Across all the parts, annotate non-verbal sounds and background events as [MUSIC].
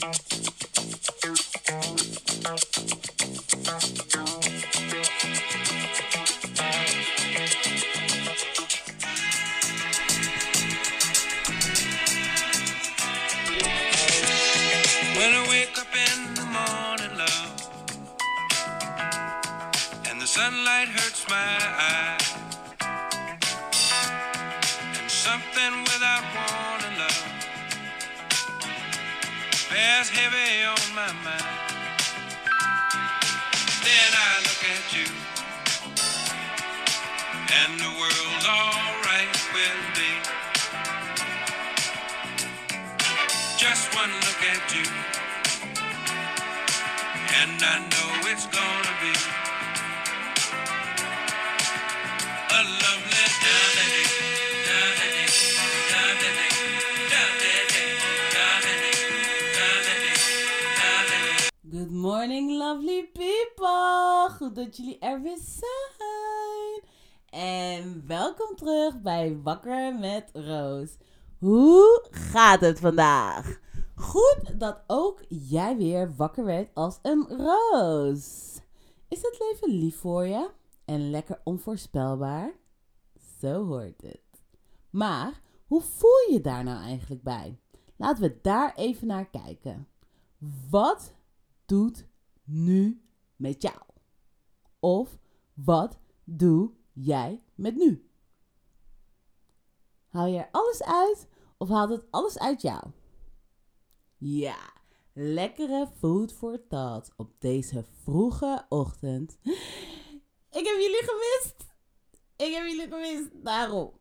Thank you. And I know it's be a lovely day. Good morning, lovely people. Goed dat jullie er weer zijn. En welkom terug bij Wakker met Roos. Hoe gaat het vandaag? Goed dat ook jij weer wakker werd als een roos. Is het leven lief voor je en lekker onvoorspelbaar? Zo hoort het. Maar hoe voel je daar nou eigenlijk bij? Laten we daar even naar kijken. Wat doet nu met jou? Of wat doe jij met nu? Haal je er alles uit of haalt het alles uit jou? Ja, lekkere food for thought op deze vroege ochtend. Ik heb jullie gemist. Ik heb jullie gemist, daarom.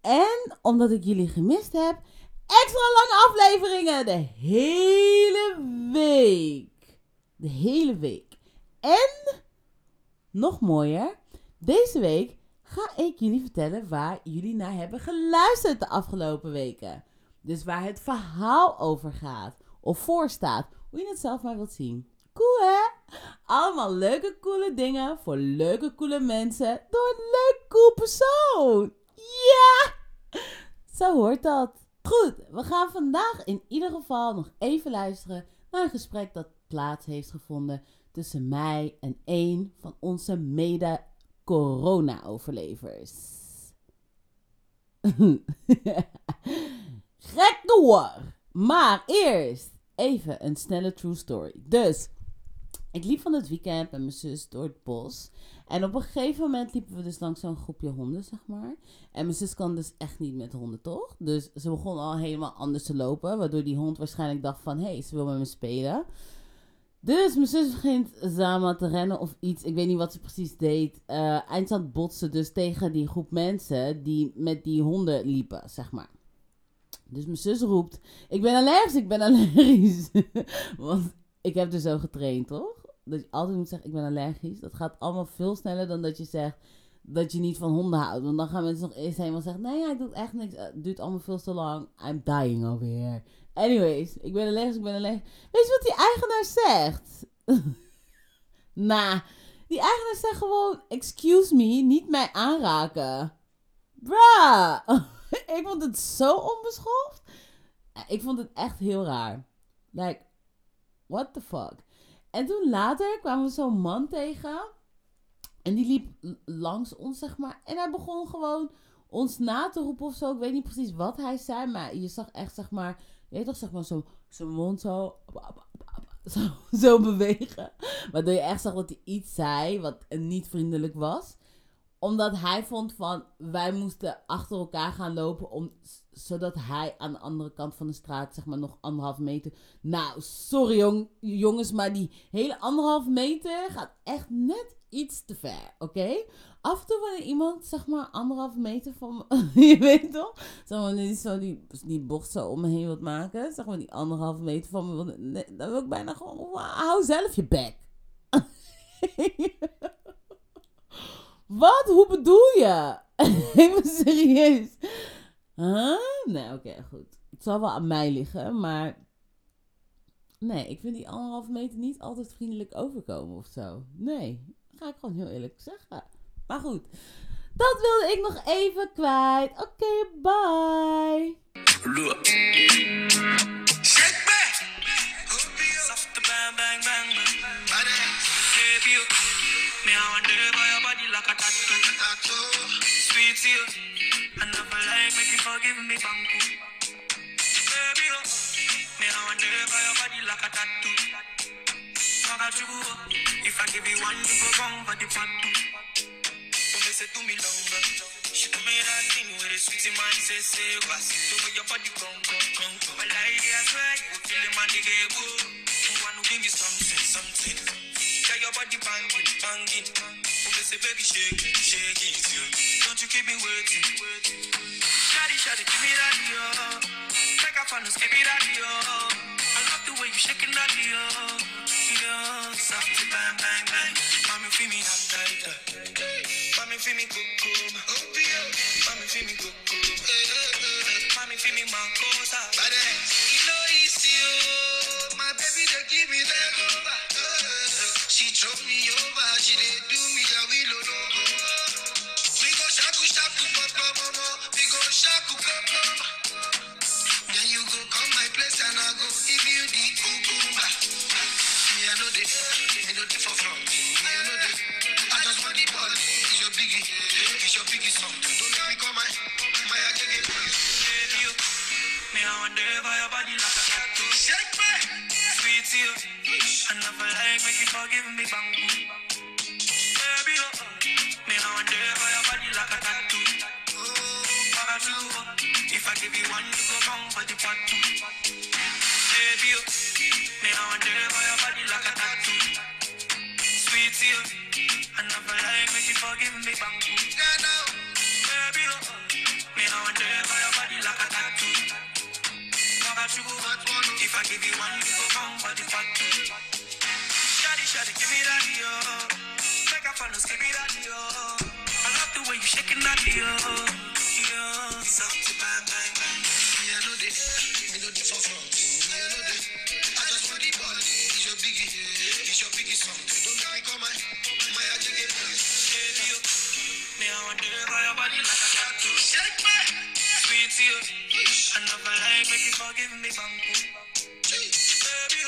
En omdat ik jullie gemist heb, extra lange afleveringen de hele week. De hele week. En, nog mooier, deze week ga ik jullie vertellen waar jullie naar hebben geluisterd de afgelopen weken. Dus waar het verhaal over gaat. Of voor staat. Hoe je het zelf maar wilt zien. Cool hè? Allemaal leuke, coole dingen voor leuke, coole mensen. Door een leuk, cool persoon. Ja! Zo hoort dat. Goed, we gaan vandaag in ieder geval nog even luisteren naar een gesprek dat plaats heeft gevonden tussen mij en een van onze mede-corona-overlevers. [LAUGHS] Gek door! Maar eerst even een snelle true story. Dus, ik liep van het weekend met mijn zus door het bos. En op een gegeven moment liepen we dus langs zo'n groepje honden, zeg maar. En mijn zus kan dus echt niet met honden, toch? Dus ze begon al helemaal anders te lopen. Waardoor die hond waarschijnlijk dacht van... Hé, hey, ze wil met me spelen. Dus mijn zus begint samen te rennen of iets. Ik weet niet wat ze precies deed. Uh, eindstand botsen dus tegen die groep mensen die met die honden liepen, zeg maar. Dus mijn zus roept: Ik ben allergisch, ik ben allergisch. [LAUGHS] Want ik heb dus zo getraind, toch? Dat je altijd moet zeggen: Ik ben allergisch. Dat gaat allemaal veel sneller dan dat je zegt dat je niet van honden houdt. Want dan gaan mensen nog eerst helemaal zeggen: Nee, hij doet echt niks. Het duurt allemaal veel te lang. I'm dying here. Anyways, ik ben allergisch, ik ben allergisch. Weet je wat die eigenaar zegt? [LAUGHS] nah, die eigenaar zegt gewoon: Excuse me, niet mij aanraken. Bruh. [LAUGHS] [LAUGHS] ik vond het zo onbeschoft. Ik vond het echt heel raar. Like, what the fuck? En toen later kwamen we zo'n man tegen. En die liep langs ons, zeg maar. En hij begon gewoon ons na te roepen of zo. Ik weet niet precies wat hij zei. Maar je zag echt, zeg maar... Je weet toch, zeg maar, zo, zijn mond zo, [LAUGHS] zo... Zo bewegen. Waardoor je echt zag dat hij iets zei wat niet vriendelijk was omdat hij vond van wij moesten achter elkaar gaan lopen om, zodat hij aan de andere kant van de straat zeg maar nog anderhalf meter. Nou, sorry jong, jongens, maar die hele anderhalf meter gaat echt net iets te ver, oké? Af en toe wanneer iemand zeg maar anderhalf meter van [LAUGHS] je weet toch? Zeg maar die, zo die, die bocht zo om me heen wilt maken, zeg maar die anderhalf meter van me, dan wil ik bijna gewoon, hou zelf je bek. [LAUGHS] Wat? Hoe bedoel je? [LAUGHS] Even serieus. Huh? Nee, oké, goed. Het zal wel aan mij liggen, maar... Nee, ik vind die anderhalve meter niet altijd vriendelijk overkomen of zo. Nee, dat ga ik gewoon heel eerlijk zeggen. Maar goed, dat wilde ik nog even kwijt. Oké, bye. Like a tattoo. Sweet to you. I never like make you forgive me, banku. Baby, oh. Me, I to by your body like a tattoo. Oh. If I give you one, you go wrong for the part two. So me say to me longer. She told me that thing with a sweet man say say pass it over your body come come come come. Well I I swear you feel the man they go. You want to give me something something. Get your body banging banging. So me say baby shake it shake it yeah. Don't you keep me waiting waiting. Shawty shawty give me that yo. Take off on the skip it that yo. I love the way you shaking that yo. Yo, soft bang bang bang. Mommy feel me hot tight. Mommy feel me cuckoo. Mommy feel me cuckoo. Mommy feel me mancosa. You know it's you, my baby. They give me that over. She throw me over. She dey do me a willow no We go shaku shaku papa mama. We go shaku. Then you go come my place and I go give you the cucumber. Me I know the, me know the for front. Me I know the. I just want the ball. It's your biggie, it's your biggie song. Don't let me come my, my agege. You. Me I wonder if your body like a tattoo. Shake me. Sweet to I never like make you forgive me, bangu. Baby, you. Me I wonder if your body like a tattoo. Oh. Uh. If I give you one, you go wrong for the part. Baby, you. Me I wonder if your body like a tattoo. Sweet to. I never like make you forgive me. Baby, oh, me I wonder if your body like a tattoo. Magachugu, if I give you one, you go come for the part two. Shawty, shawty, give me that yo. Take off on skip it that yo. I love the way you shaking that yo. Yo, soft bang bang bang. Me I know the, me know the for front. Me I. I just want the. It's your it's your. Don't me my, my oh, me I wonder if your body like a tattoo. Shake me. To make you forgive me. Baby,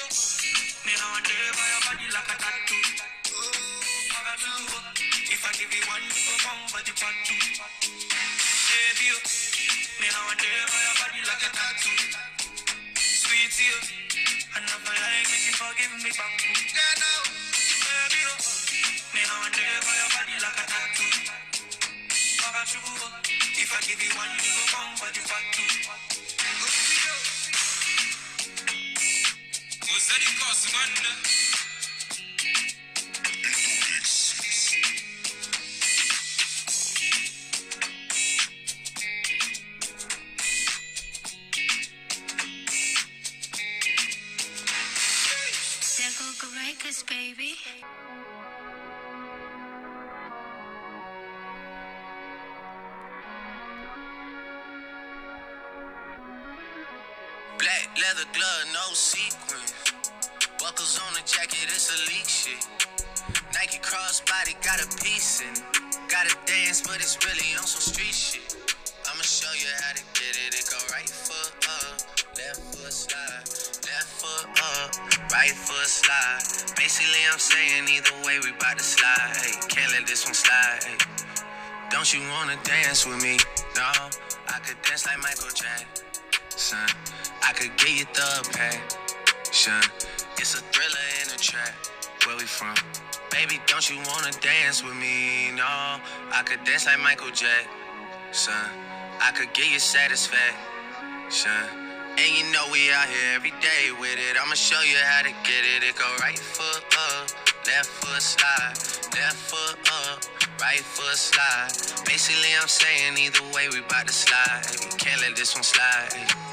oh, me wonder if your body like a tattoo. Oh, Magachugu, If I give you one, you come for the part two. Baby, oh, me wonder if your body like a tattoo. Oh, you forgive me. Baby, oh, me wonder if your body like a tattoo. Magachugu, If I give you one, you go come for the part two. Was that the cost, man? There go Records, baby. Leather glove, no sequins. Buckles on the jacket, it's elite shit. Nike crossbody got a piece in. Gotta dance, but it's really on some street shit. I'ma show you how to get it. It go right foot up, left foot slide, left foot up, right foot slide. Basically, I'm saying either way, we bout to slide. Hey, can't let this one slide. Hey. Don't you wanna dance with me? No, I could dance like Michael Jackson. I could get you the passion. It's a thriller in a trap. Where we from? Baby, don't you wanna dance with me? No, I could dance like Michael Jackson. I could get you satisfaction. And you know we out here every day with it. I'ma show you how to get it. It go right foot up, left foot slide, left foot up, right foot slide. Basically, I'm saying either way we bout to slide. Can't let this one slide.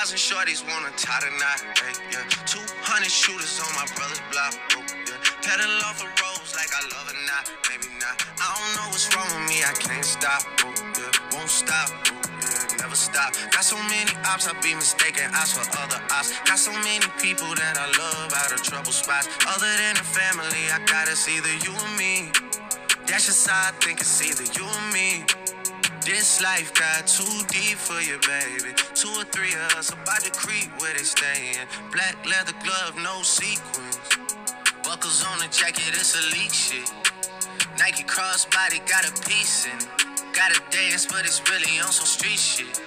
2,000 shorties wanna tie the knot, ay, yeah. 200 shooters on my brother's block, oh, yeah. Pedal off the rose like I love it not, maybe not. I don't know what's wrong with me, I can't stop, oh, yeah. Won't stop, oh, yeah. Never stop. Got so many ops, I be mistaken ops for other ops. Got so many people that I love out of trouble spots. Other than the family, I gotta see either you or me. That's just how I think it's either you or me. This life got too deep for you, baby. Two or three of us about to creep where they staying. Black leather glove, no sequins. Buckles on the jacket, it's elite shit. Nike crossbody got a piece in. Gotta dance, but it's really on some street shit.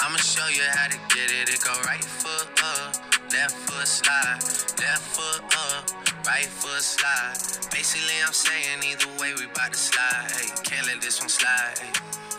I'ma show you how to get it. It go right foot up, left foot slide, left foot up, right foot slide. Basically, I'm saying either way we bout to slide. Hey, can't let this one slide.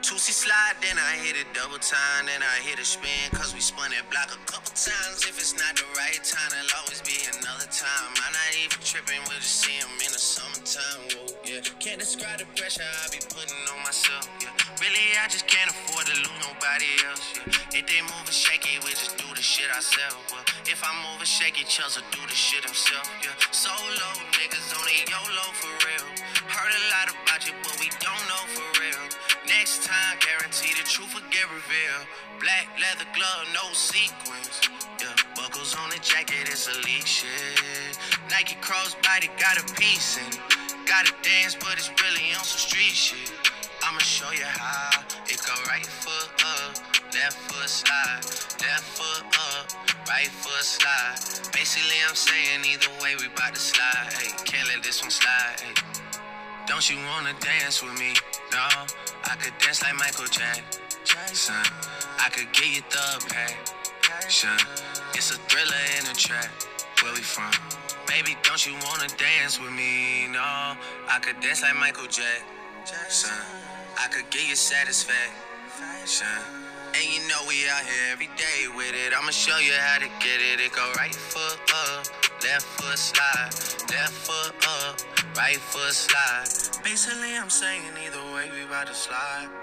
Tootsie slide, then I hit it double time, then I hit a spin, cause we spun it block a couple times. If it's not the right time, it'll always be another time. I'm not even tripping, we'll just see 'em in the summertime. Whoa, yeah. Can't describe the pressure I be putting on myself, yeah. Really, I just can't afford to lose nobody else, yeah. If they moving shaky, we just do the shit ourselves. Well, if I'm moving shaky, Chelsea do the shit himself, yeah. Solo niggas only YOLO for real. Heard a lot about you, but we don't know for real. Next time, guarantee the truth will get revealed. Black leather glove, no sequins. Yeah, buckles on the jacket, it's elite shit. Nike crossbody got a piece in. Gotta dance, but it's really on some street shit. I'ma show you how. It go right foot up, left foot slide, left foot up, right foot slide. Basically, I'm saying either way we bout to slide. Hey, can't let this one slide. Don't you wanna dance with me? No, I could dance like Michael Jackson. I could get you the passion. It's a thriller in a trap. Where we from? Baby, don't you wanna dance with me? No, I could dance like Michael Jackson. I could get you satisfaction. And you know we out here every day with it. I'ma show you how to get it. It go right foot up, left foot slide, left foot up, right foot slide. Basically, I'm saying either way we about to slide.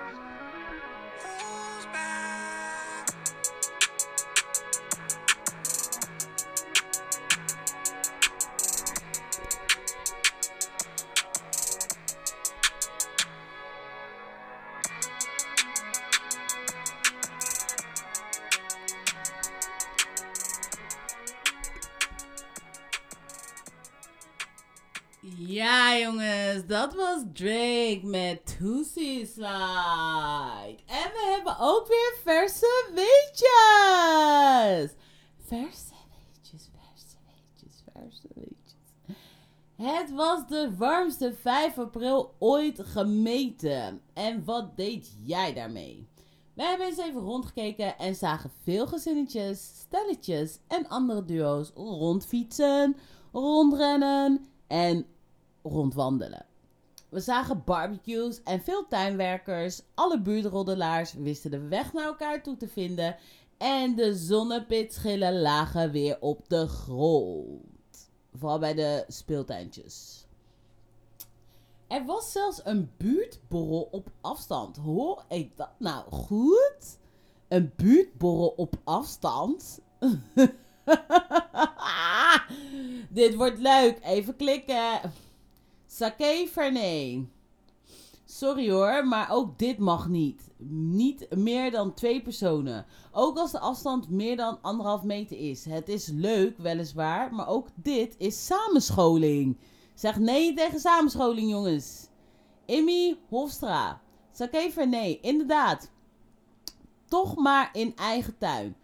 Ja, jongens, dat was Drake met Tootsie Slide. En we hebben ook weer verse weetjes. Verse weetjes, verse weetjes, verse weetjes. Het was de warmste 5 april ooit gemeten. En wat deed jij daarmee? We hebben eens even rondgekeken en zagen veel gezinnetjes, stelletjes en andere duo's rondfietsen, rondrennen en rondwandelen. We zagen barbecues en veel tuinwerkers. Alle buurtroddelaars wisten de weg naar elkaar toe te vinden. En de zonnepitschillen lagen weer op de grond. Vooral bij de speeltuintjes. Er was zelfs een buurtborrel op afstand. Hoor ik dat nou goed? Een buurtborrel op afstand? [LAUGHS] Dit wordt leuk. Even klikken. Sake Fernet. Sorry hoor, maar ook dit mag niet. Niet meer dan twee personen. Ook als de afstand meer dan anderhalf meter is. Het is leuk, weliswaar, maar ook dit is samenscholing. Zeg nee tegen samenscholing, jongens. Emmy Hofstra. Sake Fernet, inderdaad. Toch maar in eigen tuin.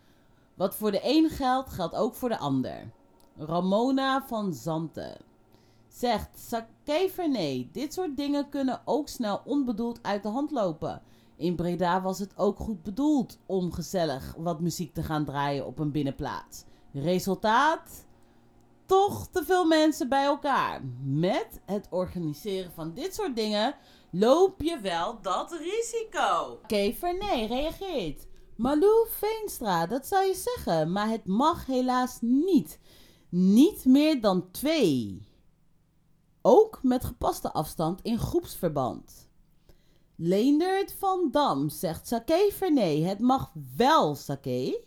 Wat voor de een geldt, geldt ook voor de ander. Ramona van Zanten zegt Fernet. Dit soort dingen kunnen ook snel onbedoeld uit de hand lopen. In Breda was het ook goed bedoeld om gezellig wat muziek te gaan draaien op een binnenplaats. Resultaat? Toch te veel mensen bij elkaar. Met het organiseren van dit soort dingen loop je wel dat risico. Fernet reageert. Malou Veenstra, dat zou je zeggen, maar het mag helaas niet. Niet meer dan twee. Ook met gepaste afstand in groepsverband. Leendert van Dam zegt Sake Vernet, het mag wel Sake.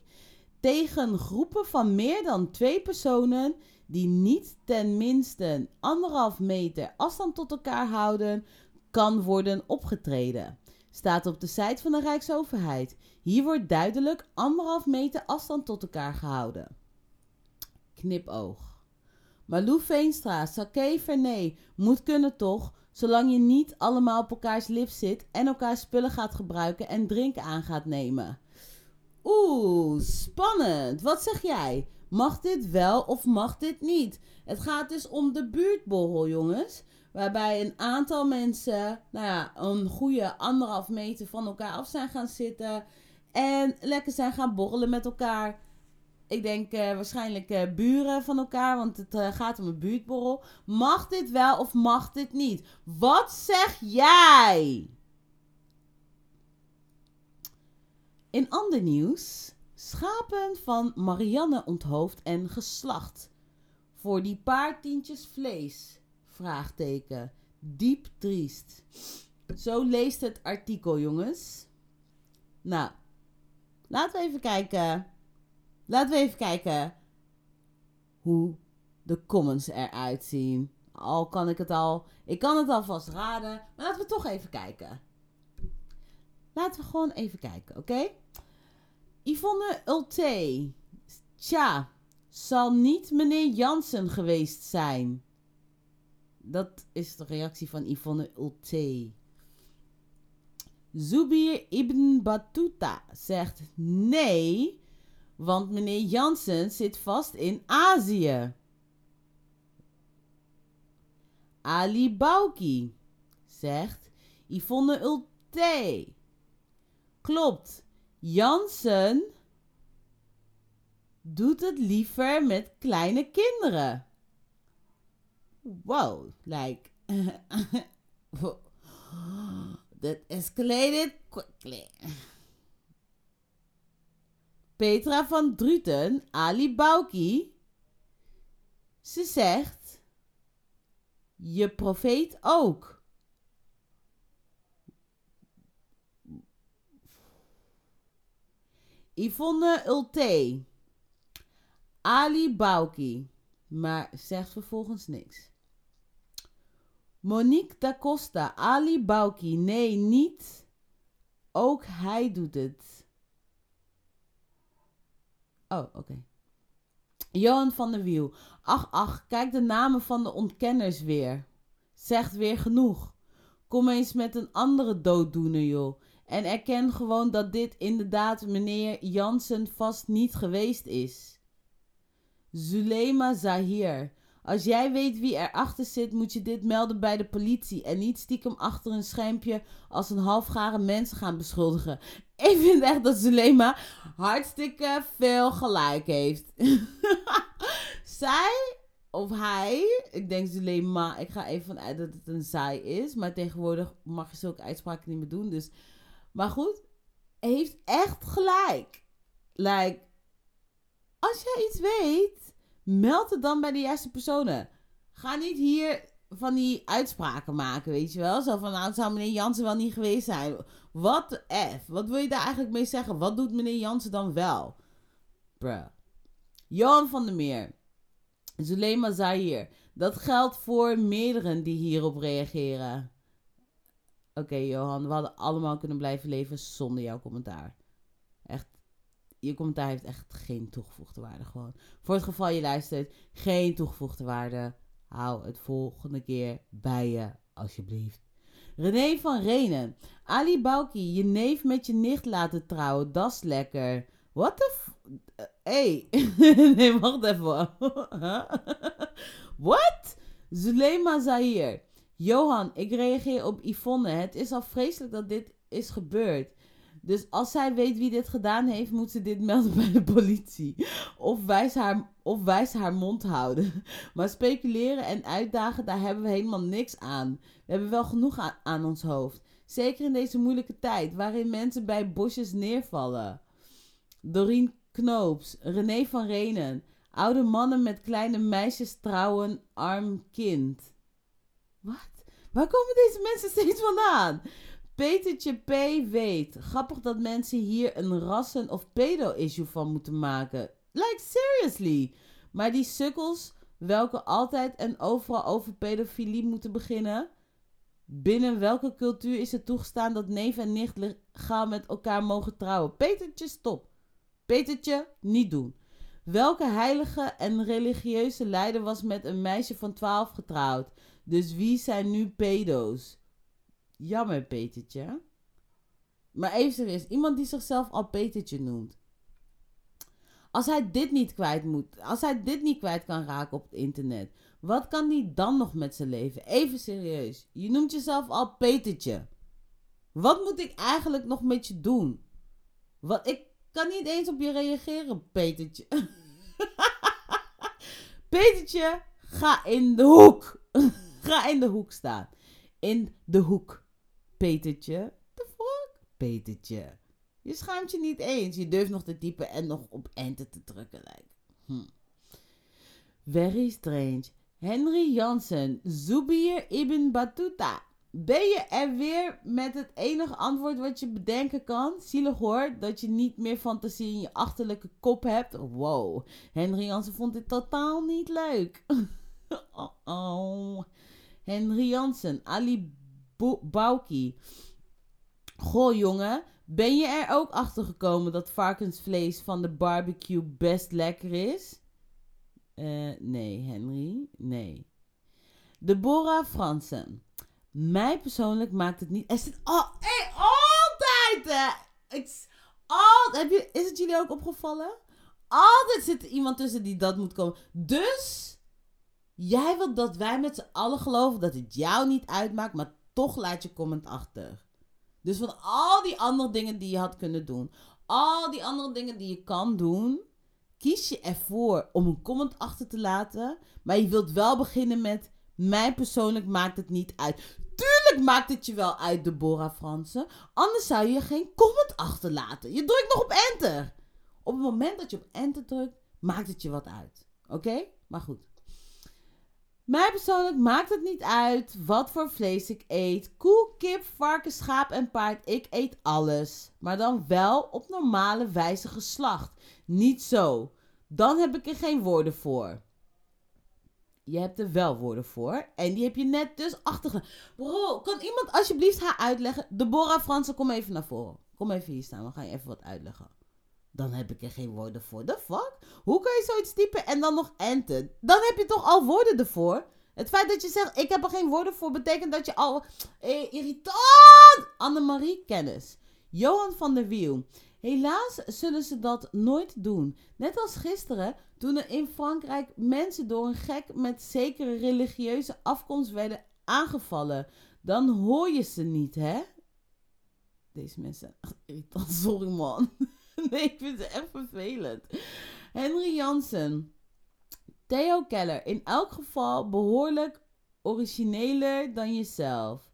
Tegen groepen van meer dan twee personen die niet ten minste anderhalf meter afstand tot elkaar houden, kan worden opgetreden. Staat op de site van de Rijksoverheid. Hier wordt duidelijk anderhalf meter afstand tot elkaar gehouden. Knipoog. Malou Veenstra, Sake Vernet, moet kunnen toch, zolang je niet allemaal op elkaars lip zit en elkaar spullen gaat gebruiken en drinken aan gaat nemen. Oeh, spannend. Wat zeg jij? Mag dit wel of mag dit niet? Het gaat dus om de buurtborrel, jongens. Waarbij een aantal mensen, nou ja, een goede anderhalf meter van elkaar af zijn gaan zitten. En lekker zijn gaan borrelen met elkaar. Ik denk eh, waarschijnlijk eh, buren van elkaar, want het eh, gaat om een buurtborrel. Mag dit wel of mag dit niet? Wat zeg jij? In ander nieuws. Schapen van Marianne onthoofd en geslacht. Voor die paar tientjes vlees? Vraagteken. Diep triest. Zo leest het artikel, jongens. Nou, laten we even kijken. Laten we even kijken hoe de comments eruit zien. Al kan ik het al. Ik kan het alvast raden. Maar laten we toch even kijken. Laten we gewoon even kijken, oké? Yvonne Ulte. Tja, zal niet meneer Jansen geweest zijn. Dat is de reactie van Yvonne Ulte. Zubir Ibn Battuta zegt nee, want meneer Jansen zit vast in Azië. Ali Bauki zegt Yvonne Ulte. Klopt, Jansen doet het liever met kleine kinderen. Wow, like [LAUGHS] that escalated quickly. Petra van Druten, Ali Bauki. Ze zegt: Je profeet ook. Yvonne Ulte. Ali Bauki. Maar zegt vervolgens niks. Monique da Costa. Ali Bauki. Nee, niet. Ook hij doet het. Oh, oké. Johan van der Wiel. Ach, ach, kijk de namen van de ontkenners weer. Zegt weer genoeg. Kom eens met een andere dooddoener, joh. En erken gewoon dat dit inderdaad meneer Jansen vast niet geweest is. Zulema Zahir. Als jij weet wie erachter zit, moet je dit melden bij de politie. En niet stiekem achter een schermpje als een halfgare mensen gaan beschuldigen. [LAUGHS] Ik vind echt dat Zulema hartstikke veel gelijk heeft. [LAUGHS] Zij of hij, ik denk Zulema, ik ga even vanuit dat het een zij is. Maar tegenwoordig mag je zulke uitspraken niet meer doen. Dus maar goed, heeft echt gelijk. Like, als jij iets weet, meld het dan bij de juiste personen. Ga niet hier van die uitspraken maken, weet je wel. Zo van, nou, zou meneer Jansen wel niet geweest zijn. Wat F? Wat wil je daar eigenlijk mee zeggen? Wat doet meneer Jansen dan wel? Bruh. Johan van der Meer. Zulema Zahir. Dat geldt voor meerdere die hierop reageren. Oké, Johan, we hadden allemaal kunnen blijven leven zonder jouw commentaar. Je commentaar heeft echt geen toegevoegde waarde gewoon. Voor het geval je luistert, geen toegevoegde waarde. Hou het volgende keer bij je, alsjeblieft. René van Renen. Ali Bauki, je neef met je nicht laten trouwen, dat is lekker. What the f... Hey. [LAUGHS] nee, wacht even. [LAUGHS] What? Zulema Zahir. Johan, ik reageer op Yvonne. Het is al vreselijk dat dit is gebeurd. Dus als zij weet wie dit gedaan heeft, moet ze dit melden bij de politie. Of wijs haar, of wijs haar mond houden. [LAUGHS] Maar speculeren en uitdagen, daar hebben we helemaal niks aan. We hebben wel genoeg aan, ons hoofd. Zeker in deze moeilijke tijd, waarin mensen bij bosjes neervallen. Dorien Knoops, René van Renen. Oude mannen met kleine meisjes trouwen, arm kind. Wat? Waar komen deze mensen steeds vandaan? Petertje P. weet. Grappig dat mensen hier een rassen- of pedo-issue van moeten maken. Like, seriously. Maar die sukkels, welke altijd en overal over pedofilie moeten beginnen... Binnen welke cultuur is het toegestaan dat neef en nicht legaal met elkaar mogen trouwen? Petertje, stop. Petertje, niet doen. Welke heilige en religieuze leider was met een meisje van 12 getrouwd? Dus wie zijn nu pedo's? Jammer, Petertje. Maar even serieus, iemand die zichzelf al Petertje noemt. Als hij dit niet kwijt moet, als hij dit niet kwijt kan raken op het internet, wat kan hij dan nog met zijn leven? Even serieus. Je noemt jezelf al Petertje. Wat moet ik eigenlijk nog met je doen? Wat, ik kan niet eens op je reageren, Petertje. [LAUGHS] Petertje, ga in de hoek. [LAUGHS] ga in de hoek staan. In de hoek. Petertje. The fuck? Petertje. Je schaamt je niet eens. Je durft nog te typen en nog op enter te drukken. Like. Hm. Very strange. Henry Jansen. Zubir Ibn Battuta. Ben je er weer met het enige antwoord wat je bedenken kan? Zielig hoor, dat je niet meer fantasie in je achterlijke kop hebt. Wow. Henry Jansen vond dit totaal niet leuk. [LAUGHS] oh oh. Henry Jansen. Ali Bauki. Goh jongen, ben je er ook achter gekomen dat varkensvlees van de barbecue best lekker is? Eh, nee, Henry. Nee. Deborah Fransen. Mij persoonlijk maakt het niet. Er zit al, hey, altijd, hè? Ik, is het jullie ook opgevallen? Altijd zit er iemand tussen die dat moet komen. Dus, jij wilt dat wij met z'n allen geloven dat het jou niet uitmaakt, maar toch laat je comment achter. Dus van al die andere dingen die je had kunnen doen, al die andere dingen die je kan doen, kies je ervoor om een comment achter te laten. Maar je wilt wel beginnen met: Mij persoonlijk maakt het niet uit. Tuurlijk maakt het je wel uit, Deborah Fransen. Anders zou je geen comment achterlaten. Je drukt nog op enter. Op het moment dat je op enter drukt, maakt het je wat uit. Oké? Maar goed. Mij persoonlijk maakt het niet uit wat voor vlees ik eet. Koe, kip, varken, schaap en paard. Ik eet alles. Maar dan wel op normale wijze geslacht. Niet zo. Dan heb ik er geen woorden voor. Je hebt er wel woorden voor. En die heb je net dus achterge... Bro, kan iemand alsjeblieft haar uitleggen? Deborah Fransen, kom even naar voren. Kom even hier staan, we gaan je even wat uitleggen. Dan heb ik er geen woorden voor. The fuck? Hoe kan je zoiets typen en dan nog enten? Dan heb je toch al woorden ervoor? Het feit dat je zegt, ik heb er geen woorden voor, betekent dat je al... Eh, irritant! Annemarie, kennis. Johan van der Wiel. Helaas zullen ze dat nooit doen. Net als gisteren, toen er in Frankrijk mensen door een gek met zekere religieuze afkomst werden aangevallen. Dan hoor je ze niet, hè? Deze mensen [LAUGHS] irritant. Sorry, man. [LAUGHS] Nee, ik vind ze echt vervelend. Henry Jansen. Theo Keller. In elk geval behoorlijk origineler dan jezelf.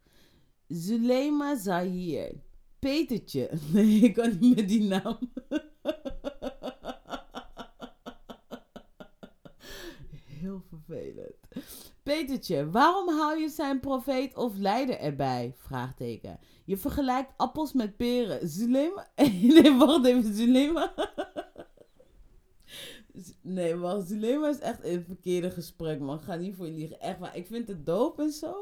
Zulema Zahir. Petertje. [LAUGHS] Nee, ik kan niet met die naam. [LAUGHS] Heel vervelend. Petertje, waarom hou je zijn profeet of leider erbij? Vraagteken. Je vergelijkt appels met peren. Zulema? [LAUGHS] Nee, wacht even. Zulema? [LAUGHS] Nee, wacht. Zulema is echt het verkeerde gesprek, man. Ga niet voor je liegen. Echt waar. Ik vind het doop en zo.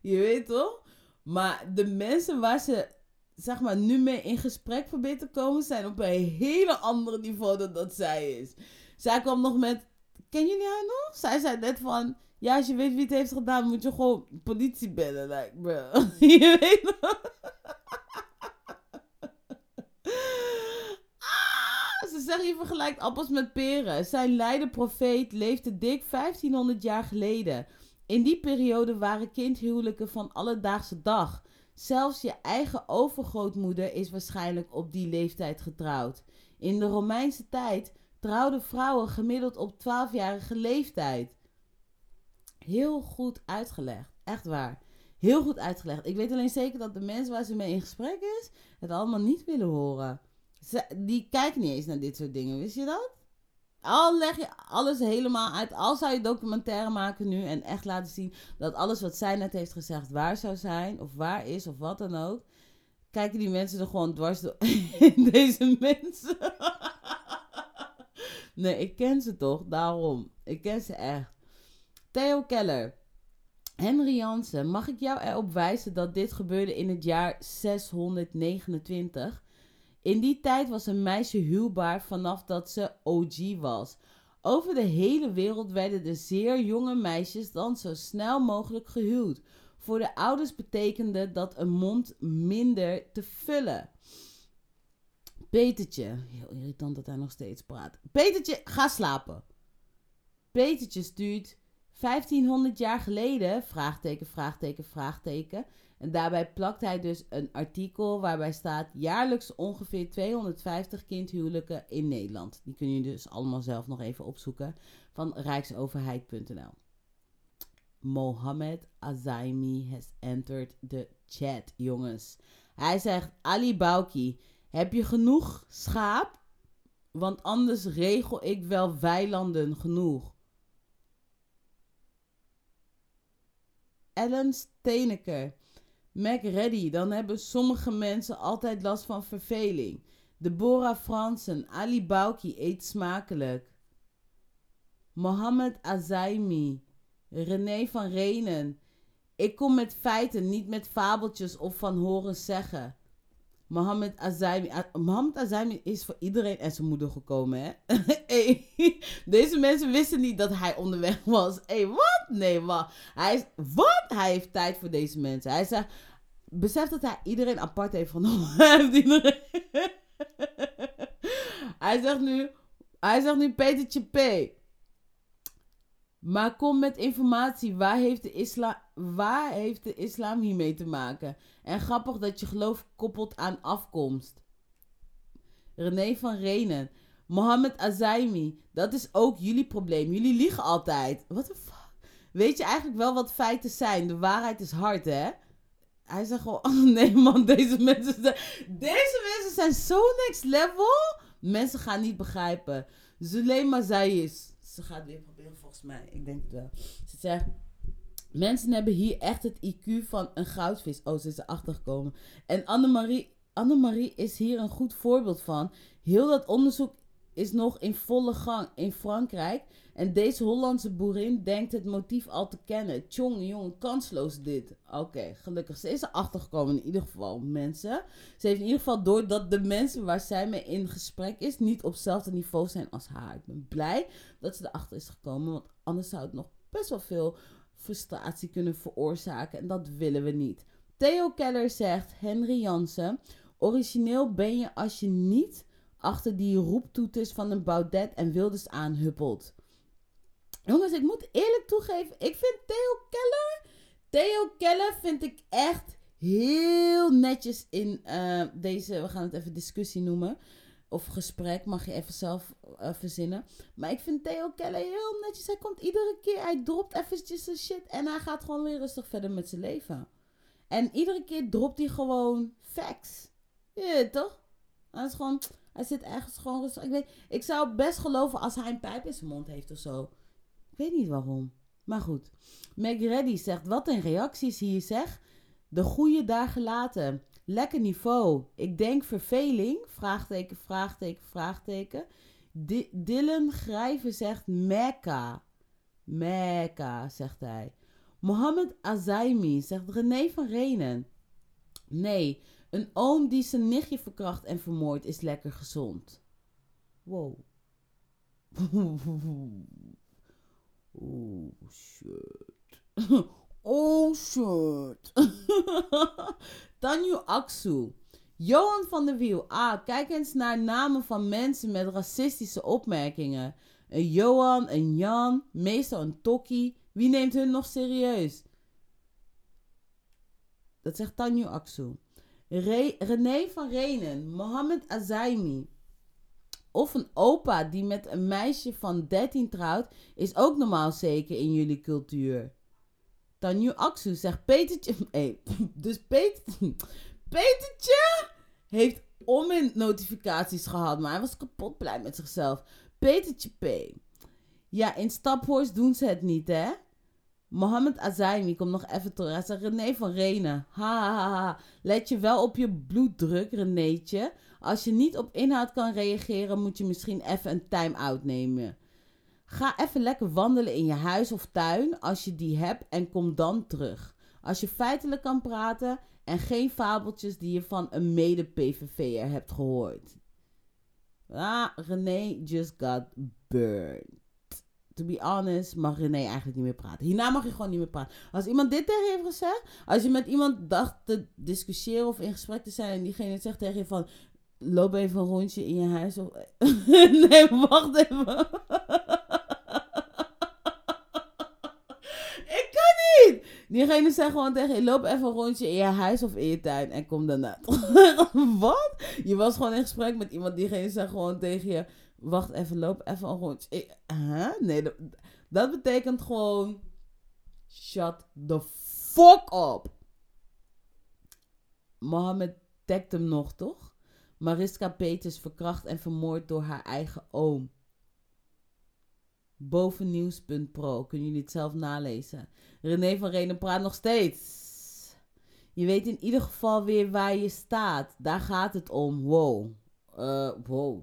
Je weet toch? Maar de mensen waar ze, zeg maar, nu mee in gesprek probeert te komen, zijn op een hele andere niveau dan dat zij is. Zij kwam nog met, ken jullie haar nog? Zij zei net van, ja, als je weet wie het heeft gedaan, moet je gewoon politie bellen. Like, bro. [LAUGHS] je weet nog? Ah, Ze zeggen je vergelijkt appels met peren. Zijn leider profeet leefde dik 1500 jaar geleden. In die periode waren kindhuwelijken van alledaagse dag. Zelfs je eigen overgrootmoeder is waarschijnlijk op die leeftijd getrouwd. In de Romeinse tijd trouwden vrouwen gemiddeld op 12-jarige leeftijd. Heel goed uitgelegd. Echt waar. Heel goed uitgelegd. Ik weet alleen zeker dat de mensen waar ze mee in gesprek is, het allemaal niet willen horen. Ze, die kijken niet eens naar dit soort dingen, wist je dat? Al leg je alles helemaal uit, al zou je documentaire maken nu en echt laten zien dat alles wat zij net heeft gezegd waar zou zijn, of waar is, of wat dan ook, kijken die mensen er gewoon dwars door. [LAUGHS] Deze mensen. [LAUGHS] nee, ik ken ze toch, daarom. Ik ken ze echt. Theo Keller. Henry Jansen, mag ik jou erop wijzen dat dit gebeurde in het jaar 629? In die tijd was een meisje huwbaar vanaf dat ze OG was. Over de hele wereld werden de zeer jonge meisjes dan zo snel mogelijk gehuwd. Voor de ouders betekende dat een mond minder te vullen. Petertje. Heel irritant dat hij nog steeds praat. Petertje, ga slapen. Petertje stuurt 1500 jaar geleden, vraagteken, vraagteken, vraagteken. En daarbij plakt hij dus een artikel waarbij staat jaarlijks ongeveer 250 kindhuwelijken in Nederland. Die kun je dus allemaal zelf nog even opzoeken van rijksoverheid.nl. Mohammed Azaimi has entered the chat, jongens. Hij zegt, Ali Bauki, heb je genoeg schaap? Want anders regel ik wel weilanden genoeg. Ellen Steeneker. Mac Reddy, dan hebben sommige mensen altijd last van verveling. Deborah Fransen, Ali Bauki, eet smakelijk. Mohammed Azaimi, René van Renen. Ik kom met feiten, niet met fabeltjes of van horen zeggen. Mohammed Azaimi. Mohammed Azaimi is voor iedereen en zijn moeder gekomen, hè? [LAUGHS] deze mensen wisten niet dat hij onderweg was. Hey, wat? Nee, wat? Hij is, wat? Hij heeft tijd voor deze mensen. Hij zegt, besef dat hij iedereen apart heeft genomen. [LAUGHS] Hij heeft iedereen... hij zegt nu, hij zegt nu Petertje P. Maar kom met informatie. Waar heeft, de isla, waar heeft de islam hiermee te maken? En grappig dat je geloof koppelt aan afkomst. René van Renen. Mohammed Azaimi. Dat is ook jullie probleem. Jullie liegen altijd. The fuck? Weet je eigenlijk wel wat feiten zijn? De waarheid is hard, hè? Hij zegt gewoon, [LAUGHS] oh nee man, deze mensen zijn, deze mensen zijn zo next level. Mensen gaan niet begrijpen. Zulema Zayis. Ze gaat weer proberen volgens mij. Ik denk het wel. Ze zegt, mensen hebben hier echt het IQ van een goudvis. Oh, ze is erachter gekomen. En Annemarie, Annemarie is hier een goed voorbeeld van. Heel dat onderzoek is nog in volle gang in Frankrijk. En deze Hollandse boerin denkt het motief al te kennen. Tjong, jongen, kansloos dit. Oké, gelukkig. Ze is erachter gekomen in ieder geval, mensen. Ze heeft in ieder geval door dat de mensen waar zij mee in gesprek is... niet op hetzelfde niveau zijn als haar. Ik ben blij dat ze erachter is gekomen. Want anders zou het nog best wel veel frustratie kunnen veroorzaken. En dat willen we niet. Theo Keller zegt, Henry Jansen... Origineel ben je als je niet achter die roeptoeters van een Baudet en Wilders aanhuppelt. Jongens, ik moet eerlijk toegeven, ik vind Theo Keller... Theo Keller vind ik echt heel netjes in eh, deze... We gaan het even discussie noemen. Of gesprek, mag je even zelf eh, verzinnen. Maar ik vind Theo Keller heel netjes. Hij komt iedere keer, hij dropt eventjes zijn shit... en hij gaat gewoon weer rustig verder met zijn leven. En iedere keer dropt hij gewoon facts. Toch? Hij is gewoon... Hij zit ergens gewoon rustig. Ik, weet, ik zou best geloven als hij een pijp in zijn mond heeft of zo. Ik weet niet waarom. Maar goed. Meg Reddy zegt, wat een reacties hier zeg. De goede dagen laten. Lekker niveau. Ik denk verveling. Vraagteken, vraagteken, vraagteken. Di- Dylan Grijven zegt Mekka. Mekka, zegt hij. Mohammed Azaimi zegt René van Renen. Nee, een oom die zijn nichtje verkracht en vermoord is lekker gezond. Wow. [LAUGHS] Oh shit. [LAUGHS] Oh shit. [LAUGHS] Tanju Aksu. Johan van der Wiel. Ah, kijk eens naar namen van mensen met racistische opmerkingen. Een Johan, een Jan, meestal een Tokkie. Wie neemt hun nog serieus? Dat zegt Tanju Aksu. Re- René van Renen, Mohammed Azaimi. Of een opa die met een meisje van 13 trouwt, is ook normaal zeker in jullie cultuur. Tanju Aksu zegt Petertje. [LAUGHS] Hey, dus Peter, [LAUGHS] Petertje heeft om notificaties gehad, maar hij was kapot blij met zichzelf. Petertje P. Ja, in Staphorst doen ze het niet, hè? Mohammed Azaimi komt nog even terug. Hij zegt René van Renen. Ha. Let je wel op je bloeddruk, Renéetje. Als je niet op inhoud kan reageren, moet je misschien even een time-out nemen. Ga even lekker wandelen in je huis of tuin als je die hebt en kom dan terug. Als je feitelijk kan praten en geen fabeltjes die je van een mede-PVV'er hebt gehoord. Ah, René just got burned. To be honest, mag René eigenlijk niet meer praten. Hierna mag je gewoon niet meer praten. Als iemand dit tegen je heeft gezegd, als je met iemand dacht te discussiëren of in gesprek te zijn en diegene zegt tegen je van, loop even een rondje in je huis. Of... [LAUGHS] nee, wacht even. [LAUGHS] Ik kan niet. Diegene zegt gewoon tegen je, loop even een rondje in je huis of in je tuin en kom daarna. [LAUGHS] Wat? Je was gewoon in gesprek met iemand, diegene zegt gewoon tegen je, wacht even, loop even een rondje. Huh? Nee, dat, dat betekent gewoon, shut the fuck up. Mohammed tagt hem nog, toch? Mariska Peters verkracht en vermoord door haar eigen oom. Bovennieuws.pro. Kunnen jullie het zelf nalezen. René van Renen praat nog steeds. Je weet in ieder geval weer waar je staat. Daar gaat het om. Wow. Wow.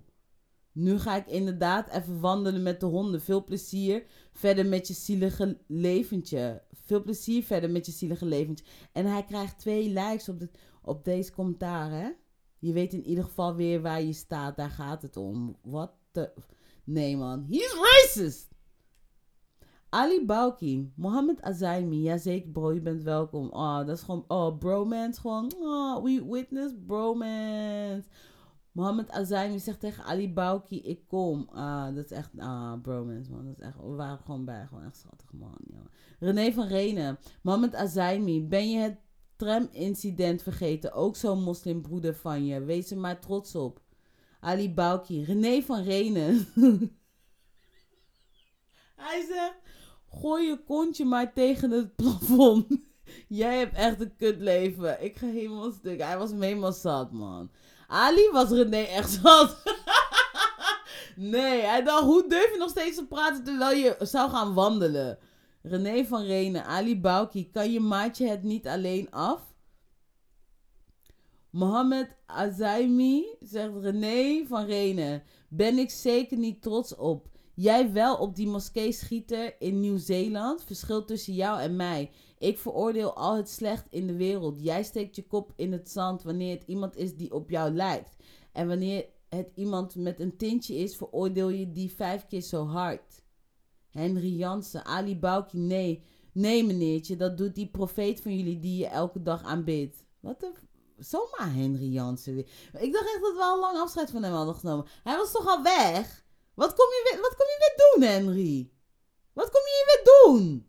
Nu ga ik inderdaad even wandelen met de honden. Veel plezier verder met je zielige leventje. Veel plezier verder met je zielige leventje. En hij krijgt twee likes op, de, op deze commentaar, hè? Je weet in ieder geval weer waar je staat. Daar gaat het om. Wat de... Nee, man. He's racist! Ali Bauki, Mohammed Azaimi, jazeker bro, je bent welkom. Oh, dat is gewoon, oh, bromance, gewoon, oh, we witness bromance. Mohammed Azaimi zegt tegen Ali Bauki, ik kom. Ah, dat is echt, ah, bromance, man. Dat is echt, we waren gewoon bij, gewoon echt schattig, man. Ja. René van Renen, Mohammed Azaimi, ben je het tram-incident vergeten? Ook zo'n moslimbroeder van je. Wees er maar trots op. Ali Bauki, René van Renen. [LAUGHS] Hij zegt, gooi je kontje maar tegen het plafond. [LAUGHS] Jij hebt echt een kutleven. Ik ga helemaal stuk. Hij was helemaal zat, man. Ali was René echt [LAUGHS] zat. nee, hij dacht, hoe durf je nog steeds te praten terwijl je zou gaan wandelen? René van Renen, Ali Bauki, kan je maatje het niet alleen af? Mohammed Azaimi zegt René van Renen, ben ik zeker niet trots op. Jij wel op die moskee-schieter in Nieuw-Zeeland. Verschil tussen jou en mij. Ik veroordeel al het slecht in de wereld. Jij steekt je kop in het zand wanneer het iemand is die op jou lijkt. En wanneer het iemand met een tintje is, veroordeel je die vijf keer zo hard. Henry Jansen, Ali Bauki, nee. Nee, meneertje, dat doet die profeet van jullie die je elke dag aanbidt. Wat de... Zomaar Henry Jansen weer. Ik dacht echt dat we al lang afscheid van hem hadden genomen. Hij was toch al weg? Wat kom je weer, wat kom je weer doen, Henry? Wat kom je hier weer doen?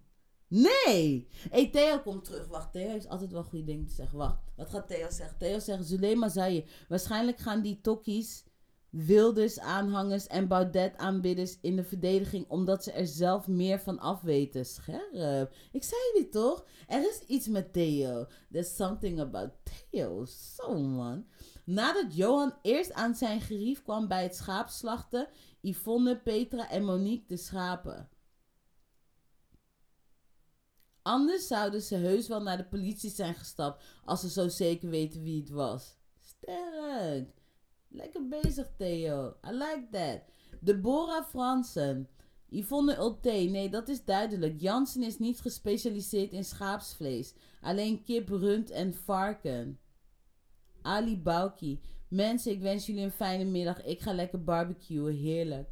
Nee. Hey, Theo komt terug. Wacht, Theo heeft altijd wel goede dingen te zeggen. Wacht, wat gaat Theo zeggen? Theo zegt, Zulema zei je, waarschijnlijk gaan die tokkies, Wilders aanhangers en Baudet aanbidders in de verdediging omdat ze er zelf meer van afweten. Scherp. Ik zei dit toch? Er is iets met Theo. There's something about Theo. Zo man. Nadat Johan eerst aan zijn gerief kwam bij het schaapslachten, Yvonne, Petra en Monique de schapen. Anders zouden ze heus wel naar de politie zijn gestapt als ze zo zeker weten wie het was. Sterk. Lekker bezig, Theo. I like that. Deborah Fransen. Yvonne Ulte. Nee, dat is duidelijk. Jansen is niet gespecialiseerd in schaapsvlees. Alleen kip, rund en varken. Ali Bauki. Mensen, ik wens jullie een fijne middag. Ik ga lekker barbecuen. Heerlijk.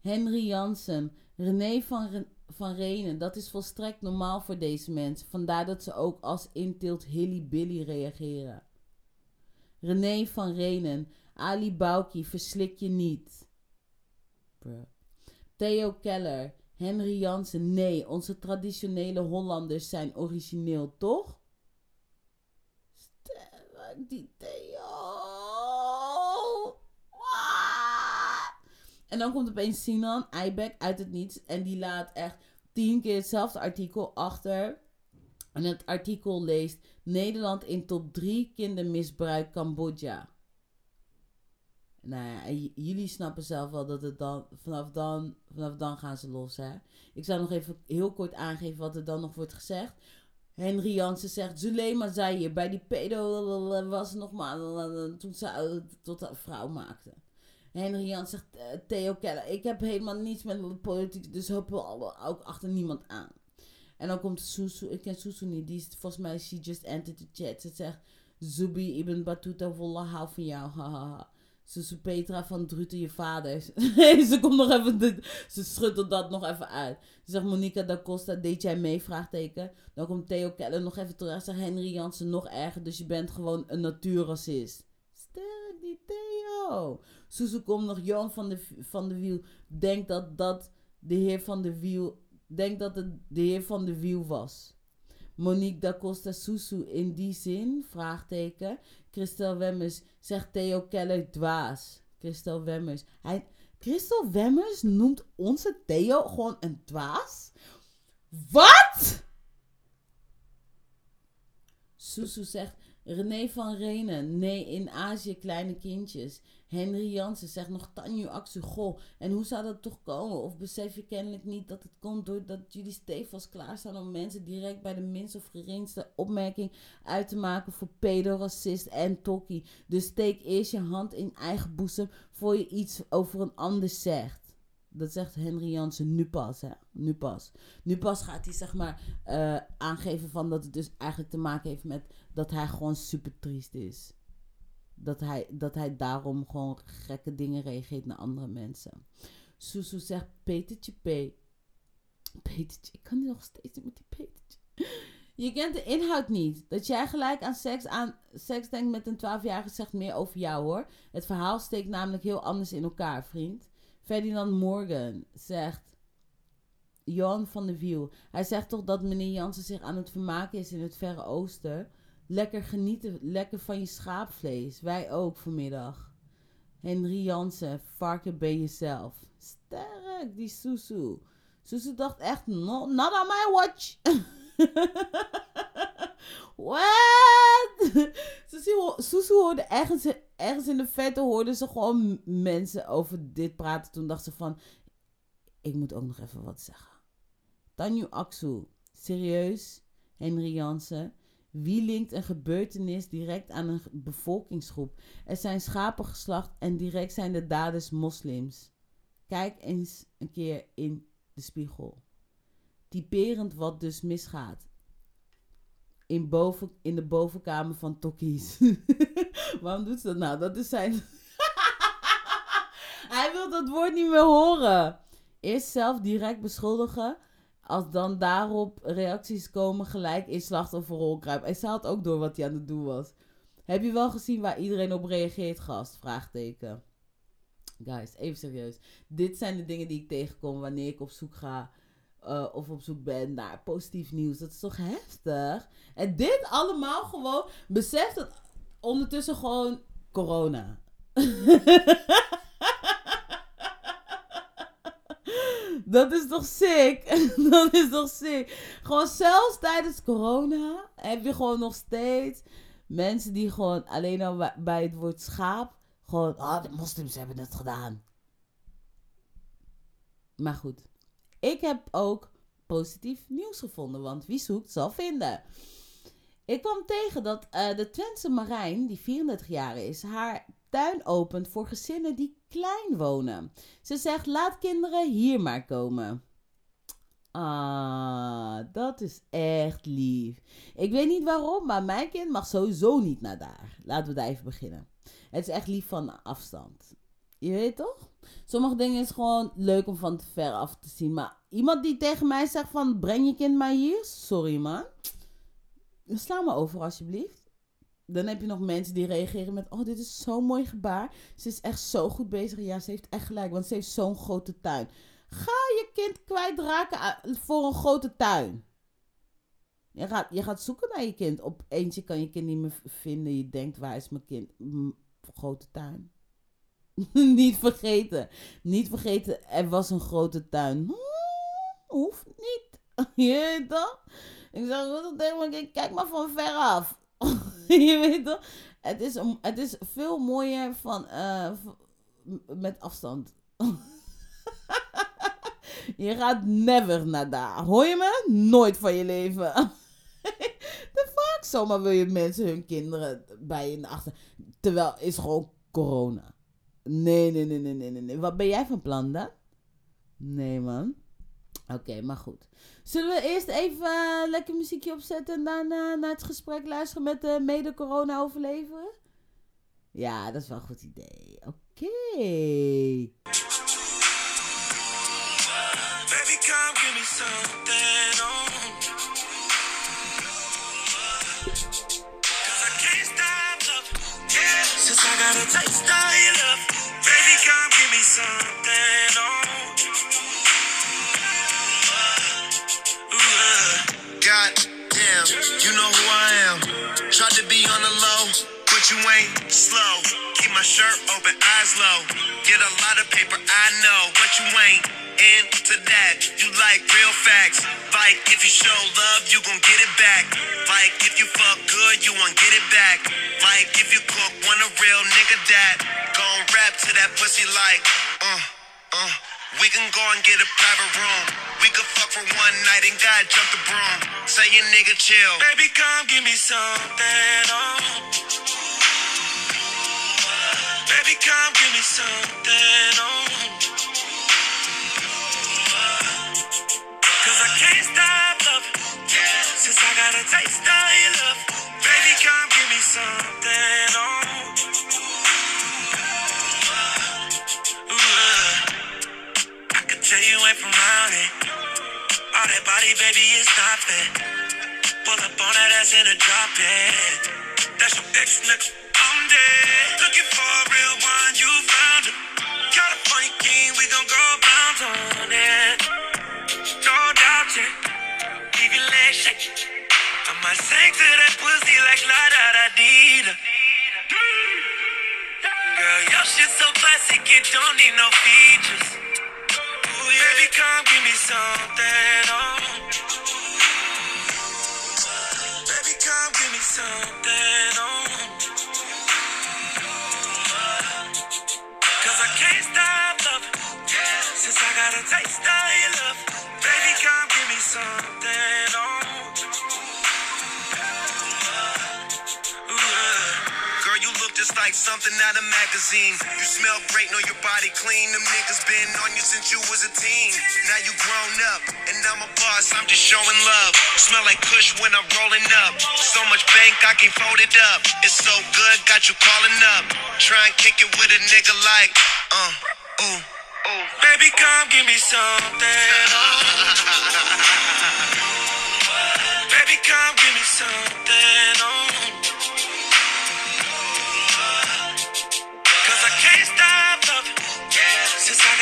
Henry Jansen. René van, van Renen. Dat is volstrekt normaal voor deze mensen. Vandaar dat ze ook als intilt Hilly Billy reageren. René van Renen. Ali Bauki. Verslik je niet. Bruh. Theo Keller. Henry Jansen. Nee, onze traditionele Hollanders zijn origineel, toch? Sterk, die Theo. Ah! En dan komt opeens Sinan Eibek uit het niets. En die laat echt tien keer hetzelfde artikel achter. En het artikel leest Nederland in top 3 kindermisbruik Cambodja. Nou ja, jullie snappen zelf wel dat het dan vanaf, dan, vanaf dan gaan ze los, hè. Ik zal nog even heel kort aangeven wat er dan nog wordt gezegd. Henry Jansen zegt, Zulema zei hier, bij die pedo was nog maar toen ze tot een vrouw maakte. Henry Jansen zegt, eh, Theo Keller, ik heb helemaal niets met de politiek, dus hopen we ook achter niemand aan. En dan komt Susu, ik ken Susu niet, die is volgens mij, she just entered the chat. Ze zegt, Zubi ibn Batuta, volle hou van jou, hahaha. Susu Petra van Druten, je vader. [LAUGHS] ze komt nog even, ze schudt dat nog even uit. Ze zegt Monica da Costa, deed jij mee? Vraagteken. Dan komt Theo Keller nog even terug. Zegt Henry Jansen nog erger, dus je bent gewoon een natuurracist. Sterk die Theo. Suzu komt nog, Johan van de, van de Wiel denkt dat dat de heer van de Wiel, denkt dat het de heer van de Wiel was. Monique da Costa Susu in die zin? Vraagteken. Christel Wemmers zegt Theo Keller dwaas. Christel Wemmers. Hij, Christel Wemmers noemt onze Theo gewoon een dwaas? Wat? Susu zegt René van Renen. Nee, in Azië kleine kindjes. Henry Jansen zegt nog Tanju. Goh, en hoe zou dat toch komen? Of besef je kennelijk niet dat het komt doordat jullie stevast klaarstaan om mensen direct bij de minst of geringste opmerking uit te maken voor pedoracist en tokkie. Dus steek eerst je hand in eigen boezem voor je iets over een ander zegt. Dat zegt Henry Jansen nu pas, hè? Nu pas. Nu pas gaat hij, zeg maar, eh, aangeven van dat het dus eigenlijk te maken heeft met dat hij gewoon super triest is. Dat hij, dat hij daarom gewoon gekke dingen reageert naar andere mensen. Susu zegt Petertje P. Petertje, ik kan nog steeds niet met die Petertje. Je kent de inhoud niet. Dat jij gelijk aan seks, aan seks denkt met een 12-jarige zegt meer over jou hoor. Het verhaal steekt namelijk heel anders in elkaar, vriend. Ferdinand Morgan zegt. Johan van de Wiel. Hij zegt toch dat meneer Jansen zich aan het vermaken is in het Verre Oosten. Lekker genieten, lekker van je schaapvlees. Wij ook vanmiddag. Henry Jansen, varken bij jezelf. Sterk, die Susu. Susu dacht echt, no, not on my watch. [LAUGHS] What? Susu, hoorde ergens, ergens in de vette hoorden ze gewoon mensen over dit praten. Toen dacht ze van, ik moet ook nog even wat zeggen. Tanju Aksu, serieus? Henry Jansen. Wie linkt een gebeurtenis direct aan een bevolkingsgroep? Er zijn schapen geslacht en direct zijn de daders moslims. Kijk eens een keer in de spiegel. Typerend wat dus misgaat. In, boven, in de bovenkamer van Tokkies. [LAUGHS] Waarom doet ze dat nou? Dat is zijn... [LAUGHS] Hij wil dat woord niet meer horen. Eerst zelf direct beschuldigen. Als dan daarop reacties komen, gelijk in slachtofferrol kruipen. Hij had ook door wat hij aan het doen was. Heb je wel gezien waar iedereen op reageert, gast? Vraagteken. Guys, even serieus. Dit zijn de dingen die ik tegenkom wanneer ik op zoek ga. eh, of op zoek ben naar positief nieuws. Dat is toch heftig? En dit allemaal gewoon. Besef dat ondertussen gewoon corona. [LAUGHS] Dat is toch sick? [LAUGHS] Dat is toch sick? Gewoon zelfs tijdens corona heb je gewoon nog steeds mensen die gewoon alleen al bij- het woord schaap gewoon, ah, de moslims hebben het gedaan. Maar goed, ik heb ook positief nieuws gevonden, want wie zoekt zal vinden. Ik kwam tegen dat eh, de Twentse Marijn, die 34 jaar is, haar tuin opent voor gezinnen die klein wonen. Ze zegt: laat kinderen hier maar komen. Ah, dat is echt lief. Ik weet niet waarom, maar mijn kind mag sowieso niet naar daar. Laten we daar even beginnen. Het is echt lief van afstand. Je weet toch? Sommige dingen is gewoon leuk om van te ver af te zien. Maar iemand die tegen mij zegt van breng je kind maar hier. Sorry man. Sla me over alsjeblieft. Dan heb je nog mensen die reageren met... Oh, dit is zo'n mooi gebaar. Ze is echt zo goed bezig. Ja, ze heeft echt gelijk. Want ze heeft zo'n grote tuin. Ga je kind kwijtraken voor een grote tuin. Je gaat, je gaat zoeken naar je kind. Op eentje kan je kind niet meer vinden. Je denkt, waar is mijn kind? Grote tuin. [LAUGHS] niet vergeten. Niet vergeten, er was een grote tuin. Hmm, hoeft niet. [LAUGHS] je toch? Ik zeg kijk maar van ver af. [LAUGHS] je weet toch? Het is, het is veel mooier van, eh, met afstand. [LAUGHS] je gaat never naar daar. Hoor je me? Nooit van je leven. [LAUGHS] De fuck? Zomaar wil je mensen hun kinderen bij je achter. Terwijl is gewoon corona. Nee, nee, nee, nee, nee, nee. Wat ben jij van plan dan? Nee, man. Oké, maar goed. Zullen we eerst even eh, lekker muziekje opzetten en daarna naar het gesprek luisteren met de mede-corona-overlever? Ja, dat is wel een goed idee. Oké. Baby, come give me something on. Cause I can't stop since I got a taste of love. Baby, come give me something. Oh. God damn, you know who I am. Tried to be on the low, but you ain't slow. Keep my shirt open, eyes low. Get a lot of paper, I know, but you ain't into that. You like real facts. Like if you show love, you gon' get it back. Like if you fuck good, you won't get it back. Like if you cook, want a real nigga that gon' rap to that pussy like, uh, uh. We can go and get a private room. We could fuck for one night and God jump the broom. Say your nigga chill. Baby, come give me something. Oh. Baby, come give me something. Oh. Cause I can't stop loving. Since I got a taste of your love. Baby, come give me something. Oh. Tell you ain't from around it. All that body, baby, is nothing. Pull up on that ass in a drop it. That's your ex nigga. I'm dead. Looking for a real one, you found him. California king, we gon' go bounce on it. No doubt, yeah. Keep your legs shaking. I might sing to that pussy like la da da dee da. Girl, your shit so classic, it don't need no features. Baby, come give me something. Oh. Baby, come give me something. Oh. Cause I can't stop loving. Since I got a taste of your love. Baby, come give me something. Like something out of magazine. You smell great, know your body clean. Them niggas been on you since you was a teen. Now you grown up, and I'm a boss, I'm just showing love. Smell like Kush when I'm rolling up. So much bank, I can fold it up. It's so good, got you calling up. Try and kick it with a nigga like, uh, ooh, ooh. [LAUGHS] Baby, come give me something. Oh. Baby, come give me something. Oh.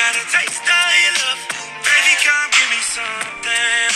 Got a taste of your love. Baby, come give me something.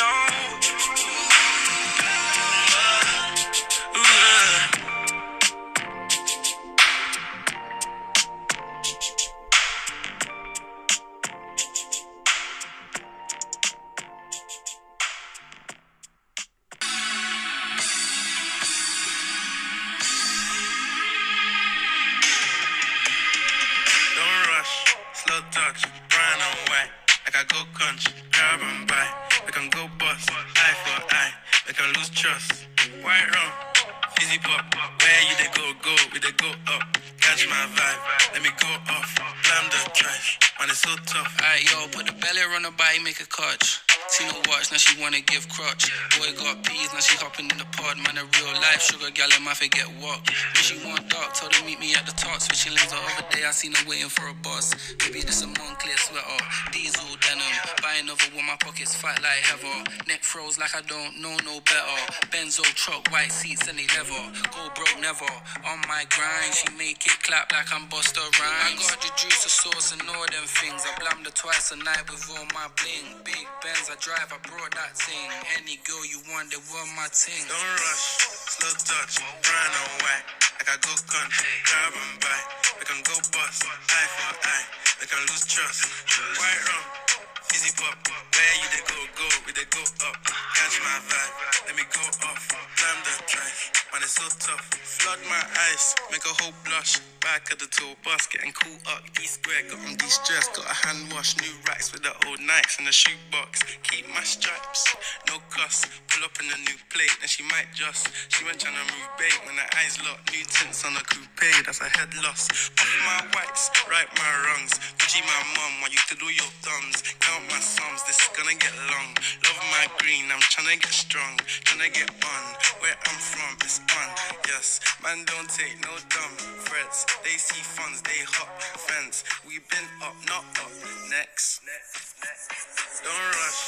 Sugar gal in my forget what. When she want dark, told her meet me at the top. Switching lanes day, I seen her waiting for a bus. Maybe this a Moncler sweater, diesel denim. Buy another one, my pockets fight like heather. Neck froze like I don't know no better. Benzo truck, white seats and they leather. Go broke never. On my grind, she make it clap like I'm Buster Rhymes. I got the juice, the sauce, and all them things. I blammed her twice a night with all my bling. Big Benz, I drive, I brought that thing. Any girl you want, they want my ting. Don't rush, slow touch, brown and white. Like I go country, grab and buy. Can go bust, eye for eye. Can lose trust. White rum, fizzy pop. Where you they go, go, we they go up. Catch my vibe, let me go off. Blam the trash, man it's so tough. Flood my eyes, make a whole blush. Back at the tour bus, getting cool up. D square, got on de-stress, got a hand wash. New racks with the old Nikes in the shoebox. Keep my stripes, no cuss. Pull up in a new plate, and she might just. She went trying to move bait when her eyes locked. New tints on a coupe, that's a head loss. Off my whites, right my wrongs. Gucci my mum, want you do your thumbs. Count my is gonna get long. Love my green, I'm trying to get strong. Trying to get on, where I'm from, it's on. Yes, man, don't take no dumb threats. They see funds, they hop fence. We been up, not up. Next. Don't rush,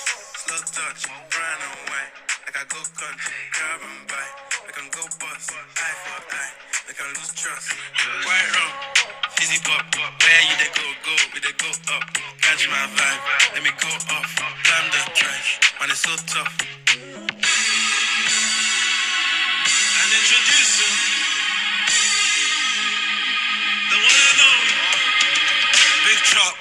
slow touch, brown and white. Like I go country, grab and buy. We can go bust, eye for eye. They can lose trust. Right wrong, fizzy pop, where you they go, go, we they go up. Catch my vibe, let me go off. Climb the trash, man, it's so tough. And introduce you, the one and only. Big chop,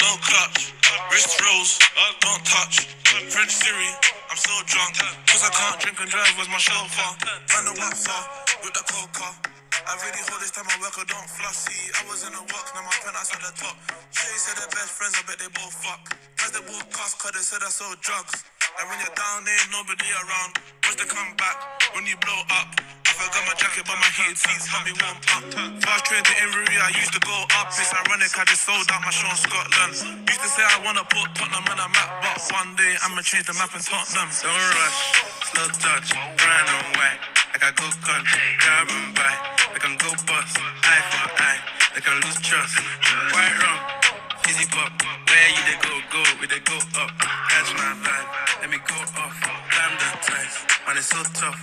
no clutch. Wrist rolls, don't touch. French Siri, I'm so drunk. Cause I can't drink and drive, was my chauffeur. Man, the what's up with the coca. I really hold this time I work, I don't floss. See, I was in the walk, now my pen outside the top. Shay said they're best friends, I bet they both fuck. Cause they both cost, cause they said I sold drugs. And when you're down, there ain't nobody around. Watch the come back when you blow up. If I forgot my jacket, but my heated seats help me warm up. Fast train to Inverie, I used to go up. It's ironic, I just sold out my show in Scotland. Used to say I wanna put Tottenham on a map, but one day I'ma change the map in Tottenham. Don't rush, slow touch, brown and white. Like I go country, grab and buy. Like I'm go bust, eye for eye. Like I lose trust, white rum, fizzy pop. Where you they go, go, we they go up. Catch my vibe, let me go off. Climb the ties, man, it's so tough.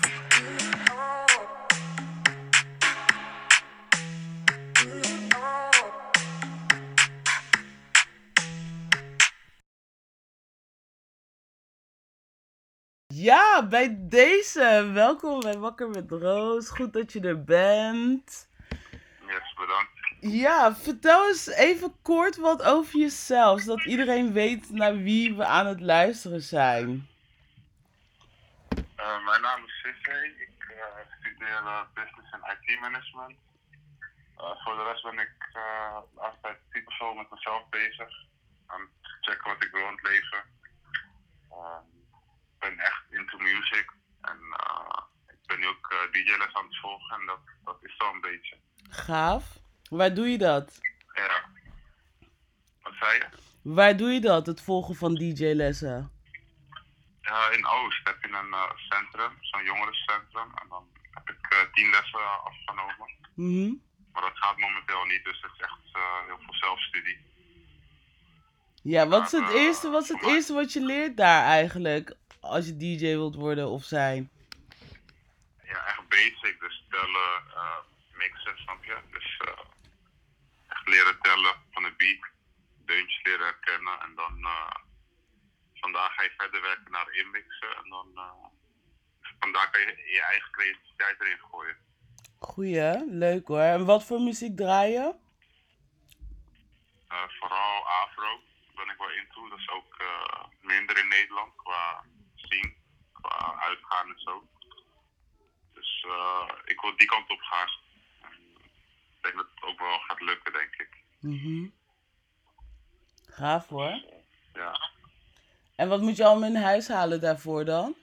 Ja, bij deze. Welkom bij Wakker met Roos. Goed dat je er bent. Yes, bedankt. Ja, vertel eens even kort wat over jezelf, zodat iedereen weet naar wie we aan het luisteren zijn. Eh, mijn naam is Sissé. Ik eh, studeer eh, Business en IT Management. Voor de rest ben ik de laatste tijd met mezelf bezig. Aan het checken wat ik wil in het leven. Ehm, Ik ben echt into music. En ik ben nu ook DJ-les aan het volgen. En dat, dat is zo een beetje. Gaaf. Waar doe je dat? Ja. Wat zei je? Waar doe je dat, het volgen van DJ-lessen? Ja, in Oost heb je een eh, centrum, zo'n jongerencentrum. En dan heb ik eh, tien lessen afgenomen. Mhm. Maar dat gaat momenteel niet, dus het is echt eh, heel veel zelfstudie. Ja, wat is het eerste, wat is het eerste wat je leert daar eigenlijk? Als je DJ wilt worden of zijn? Ja, echt basic, dus tellen, mixen, snap je? Dus leren tellen van de beat, deuntjes leren herkennen en dan eh, vandaag ga je verder werken naar inmixen en dan eh, vandaag kan je je eigen creativiteit erin gooien. Goeie, leuk hoor. En wat voor muziek draai je? Eh, vooral afro ben ik wel into, dat is ook minder in Nederland qua zien, qua uitgaan en zo. Dus ik wil die kant op gaan. Ik denk dat het ook wel gaat lukken, denk ik. Mhm. Gaaf hoor. Ja. En wat moet je allemaal in huis halen daarvoor dan?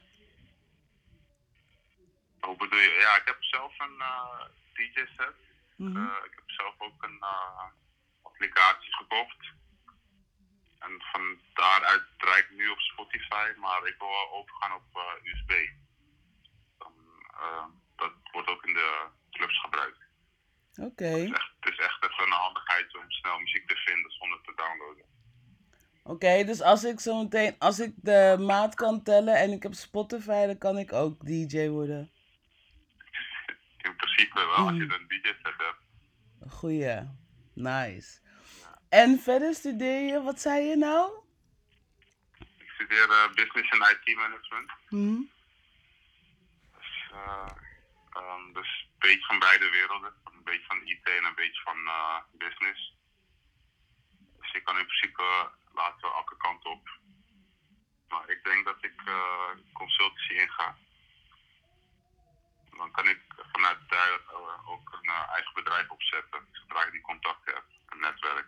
Hoe bedoel je? Ja, ik heb zelf een eh, DJ-set. Mhm. Eh, ik heb zelf ook een eh, applicatie gekocht. En van daaruit draai ik nu op Spotify, maar ik wil wel overgaan op USB. Dan, dat wordt ook in de clubs gebruikt. Oké. Het, is echt, het is echt even een handigheid om snel muziek te vinden zonder te downloaden. Oké, dus als ik zo meteen, als ik de maat kan tellen en ik heb Spotify, dan kan ik ook DJ worden. In principe wel, als je een DJ-set hebt. Goeie. Nice. En verder studeer je, wat zei je nou? Ik studeer eh, Business en IT Management. Hm? Dus, ehm, dus een beetje van beide werelden. Een beetje van IT en een beetje van eh, business. Dus ik kan in principe later elke kant op. Maar ik denk dat ik eh, consultancy inga. Dan kan ik vanuit daar eh, ook een eigen bedrijf opzetten. Zodra ik die contacten heb, een netwerk.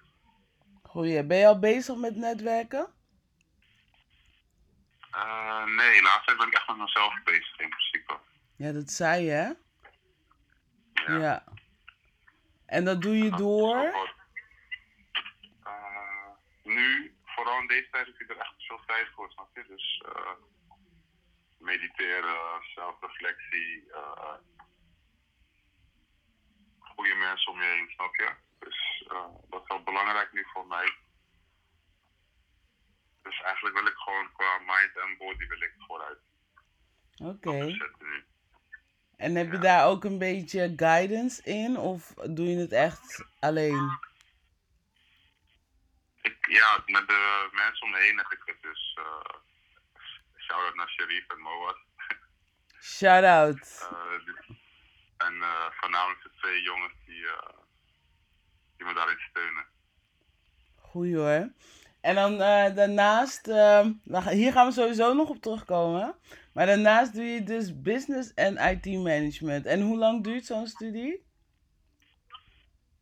Goeie. Ben je al bezig met netwerken? Eh, nee, laatst tijd ben ik echt met mezelf bezig in principe. Ja, dat zei je, hè? Ja. Ja. En dat doe je door? Eh, nu, vooral in deze tijd, heb je er echt veel tijd voor, snap je? Dus eh, mediteren, zelfreflectie, eh goede mensen om je heen, snap je? Dus dat is wel belangrijk nu voor mij. Dus eigenlijk wil ik gewoon qua mind en body wil ik vooruit Oké. En heb je daar ook een beetje guidance in? Of doe je het echt alleen? Ik, ja, met de mensen om me heen heb ik het dus. eh shout-out naar Sharif en Moaz. Shout out. [LAUGHS] Eh, en eh, voornamelijk de twee jongens die, die me daarin steunen. Goeie hoor. En dan daarnaast, hier gaan we sowieso nog op terugkomen. Maar daarnaast doe je dus business en IT management. En hoe lang duurt zo'n studie?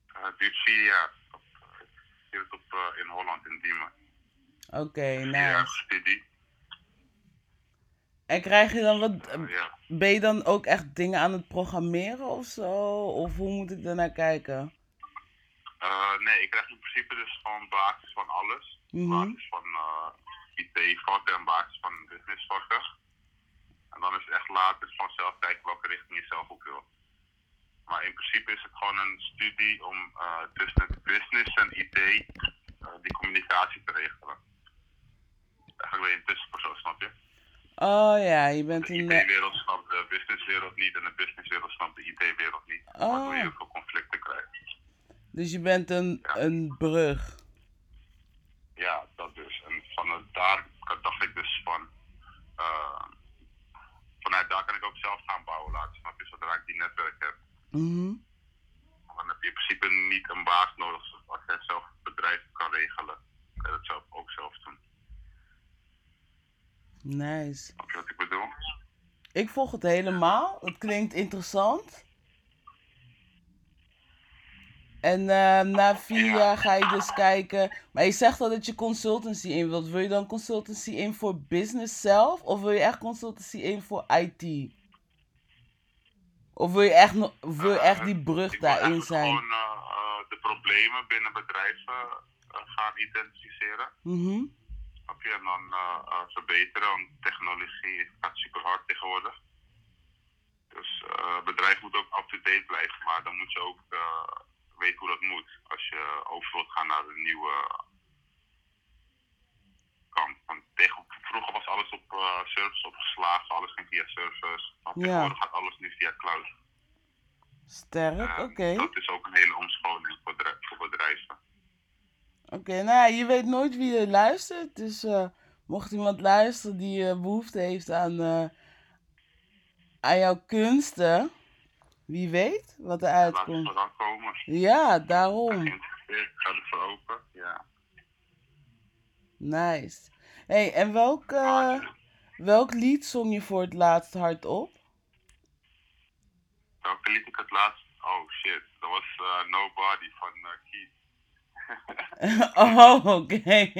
Eh, het duurt vier jaar. Op, eh, op, eh, in Holland, in Diemen. Oké, Vier jaar studie. En krijg je dan wat, ja. ben je dan ook echt dingen aan het programmeren of zo? Of hoe moet ik daarnaar kijken? Nee, ik krijg in principe dus gewoon basis van alles. Mhm. Basis van IT-vakken en basis van businessvakken. En dan is het echt later vanzelf kijken welke richting je zelf op wil. Maar in principe is het gewoon een studie om eh, tussen het business en IT eh, die communicatie te regelen. Eigenlijk ben je een tussenpersoon, snap je? Oh ja, je bent in de... IT-wereld snapt de businesswereld niet en de businesswereld snapt de IT-wereld niet. Waardoor je Oh, heel veel conflicten krijgt. dus je bent een, een brug. Ja, dat dus. En vanuit daar dacht ik dus van. eh, vanuit daar kan ik ook zelf gaan bouwen laten, snap je? Zodra ik die netwerk heb. Mhm. Dan heb je in principe niet een baas nodig. Als jij zelf het bedrijf kan regelen, kan je dat zelf ook zelf doen. Nice. Snap je wat ik bedoel? Ik volg het helemaal. Het klinkt interessant. En eh, na vier Ja. jaar ga je dus kijken. Maar je zegt al dat je consultancy in wilt. Wil je dan consultancy in voor business zelf? Of wil je echt consultancy in voor IT? Of wil je echt, wil je echt die brug daarin zijn? gewoon eh, eh, de problemen binnen bedrijven eh, gaan identificeren. Snap je? En dan eh, eh, verbeteren, want technologie gaat super hard tegenwoordig. Dus eh, het bedrijf moet ook up-to-date blijven, maar dan moet je ook weten hoe dat moet. Als je over wilt gaan naar de nieuwe kant. Want tegen, vroeger was alles op eh service opgeslagen, alles ging via service. Maar Ja. tegenwoordig gaat alles nu via cloud. Sterk, En oké. Dat is ook een hele omscholing voor, bedrij- voor bedrijven. Oké, nou ja, je weet nooit wie er luistert. Dus eh, mocht iemand luisteren die eh, behoefte heeft aan, aan jouw kunsten, wie weet wat er Laat het uitkomt. komen. Ja, daarom. Geïnteresseerd, ga ervoor open. Ja. Nice. hey, en welk, eh, welk lied zong je voor het laatst hardop? Welke liet ik het laatst? Oh shit, dat was eh, Nobody van uh, Keith. [LAUGHS] oh, oké.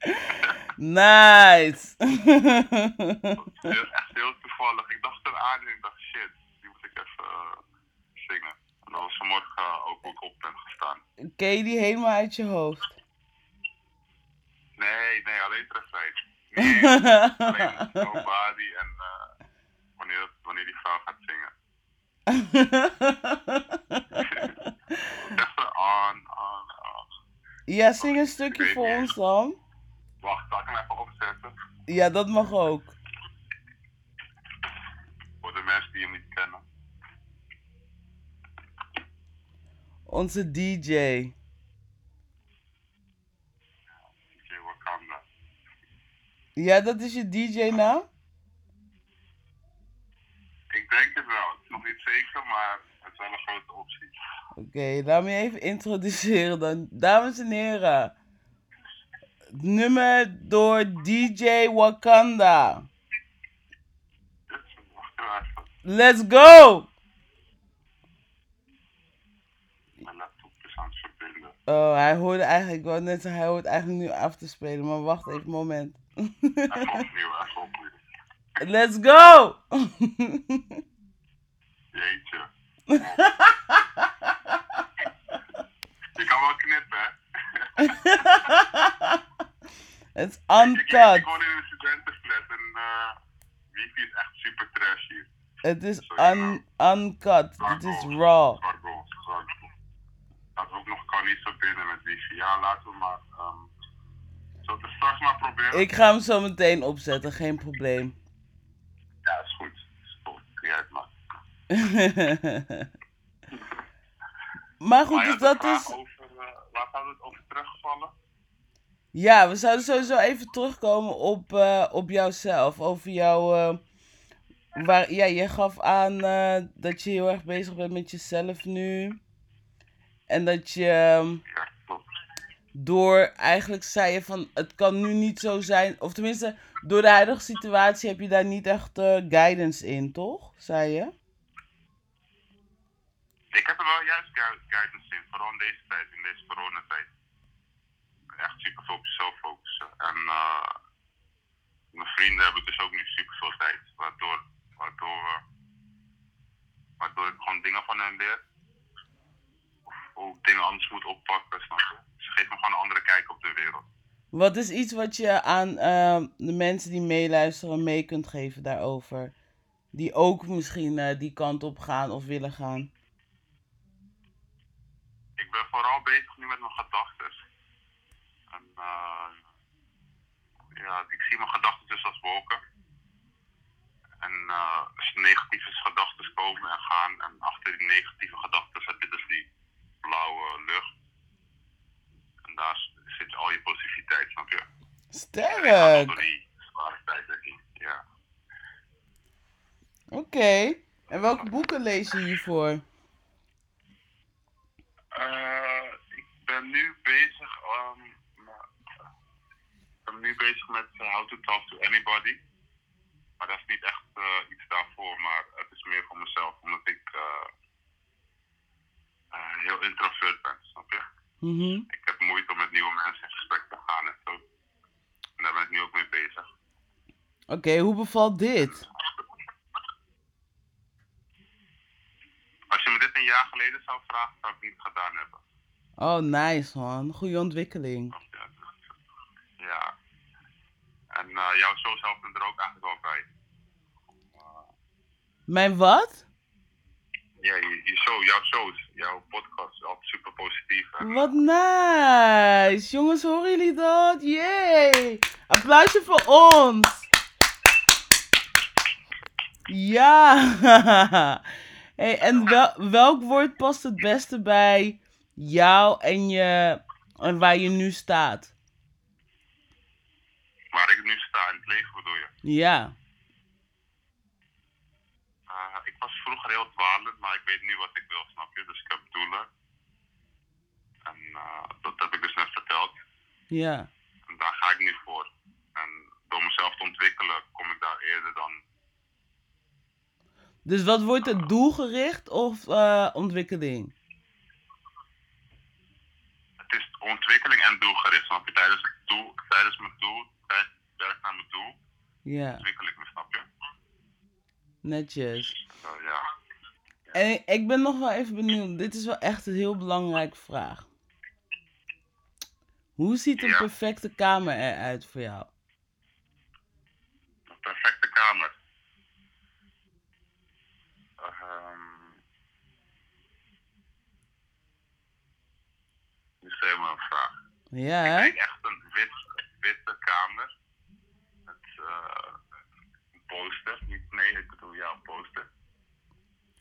[LAUGHS] [LAUGHS] nice. Echt heel toevallig. Ik dacht eraan en ik dacht shit, die moet ik even eh, zingen. En dat was vanmorgen eh, ook hoe ik op ben gestaan. Ken je die helemaal uit je hoofd? Nee, nee, alleen het refrein. [LAUGHS] Nee, alleen Nobody en eh, wanneer, wanneer die vrouw gaat zingen. Echt on, on, on. ja, zing een stukje voor ons dan. Wacht, ik hem even opzetten? Ja, dat mag ook. Voor de mensen die hem niet kennen. Onze DJ. DJ Wakanda. Ja, dat is je DJ-naam? Ik denk het wel. Het is nog niet zeker, maar het is wel een grote optie. Oké, laat me even introduceren dan. Dames en heren. Nummer door DJ Wakanda. Let's go! Oh, hij hoorde eigenlijk, wou net hij hoort eigenlijk nu af te spelen, maar wacht even een moment. [LAUGHS] Let's go! Jeetje. [LAUGHS] Je kan wel knippen, hè? [LAUGHS] Het is Ik, ik, uncut. woon in een studentenflat en eh wifi is echt super trash hier. Het is un uncut. Het is raw. Dat ook nog kan niet zo binnen met wifi. Ja, laten we maar. ehm zullen we het straks maar proberen? Ik ga hem zo meteen opzetten, geen probleem. [LAUGHS] maar goed, Maar ja, dus dat is... Over, eh, waar het over terugvallen? Ja, we zouden sowieso even terugkomen op, eh, op jouzelf. Over jouw. eh, waar, ja, je gaf aan eh, dat je heel erg bezig bent met jezelf nu. En dat je ehm, door eigenlijk zei je van het kan nu niet zo zijn. Of tenminste, door de huidige situatie heb je daar niet echt guidance in, toch? Zei je? Ik heb er wel juist gui- guidance in, vooral in deze tijd, in deze coronatijd. Echt super veel op jezelf focussen. En eh, mijn vrienden hebben dus ook nu super veel tijd, waardoor, waardoor, waardoor ik gewoon dingen van hen leer. Of hoe ik dingen anders moet oppakken, snap je? Ze geven me gewoon een andere kijk op de wereld. Wat is iets wat je aan ehm, de mensen die meeluisteren mee kunt geven daarover? Die ook misschien eh, die kant op gaan of willen gaan. Ik ben vooral bezig nu met mijn gedachten. Eh, ja, ik zie mijn gedachten dus als wolken. En als negatieve gedachten komen en gaan, en achter die negatieve gedachten heb je dus die blauwe lucht. En daar zit al je positiviteit, snap je? Sterk! door die zware tijden heen, ja. Oké. En welke boeken lees je hiervoor? Eh, ik ben nu bezig, ik ben nu bezig met eh, How to Talk to Anybody. Maar dat is niet echt eh, iets daarvoor, maar het is meer voor mezelf, omdat ik eh, heel introvert ben, snap je? Mhm. Ik heb moeite om met nieuwe mensen in gesprek te gaan en zo. En daar ben ik nu ook mee bezig. Oké, hoe bevalt dit? Als je me dit een jaar geleden zou vragen, zou ik het niet gedaan hebben. Oh, nice man. Goede ontwikkeling. Ja. En eh, jouw show zelf bent er ook eigenlijk wel bij. Mijn wat? Ja, je, je show, jouw shows, jouw podcast altijd super positief. En, Wat nice. Jongens, horen jullie dat? Yay. Applausje voor ons. Ja. [LAUGHS] Hey, en wel, welk woord past het beste bij jou en, je, en waar je nu staat? Waar ik nu sta in het leven bedoel je. Ja. Eh, ik was vroeger heel dwalend, maar ik weet nu wat ik wil, snap je? Dus ik heb doelen. En eh, dat heb ik dus net verteld. Ja. En daar ga ik nu voor. En door mezelf te ontwikkelen, kom ik daar eerder dan. Dus wat wordt het doelgericht of eh, ontwikkeling? Het is ontwikkeling en doelgericht, snap je? Tijdens, het doel, tijdens mijn doel, tijdens werk naar mijn doel, Ja, ontwikkel ik me, snap je? netjes. Eh, ja. En ik- ik ben nog wel even benieuwd. Dit is wel echt een heel belangrijke vraag. Hoe ziet een Ja. perfecte kamer eruit voor jou? Een perfecte kamer. Ehm nu stel je me een vraag. Ja, Ik hè? echt een wit, witte kamer. Met eh, een poster. Niet, nee, ik bedoel ja, een poster.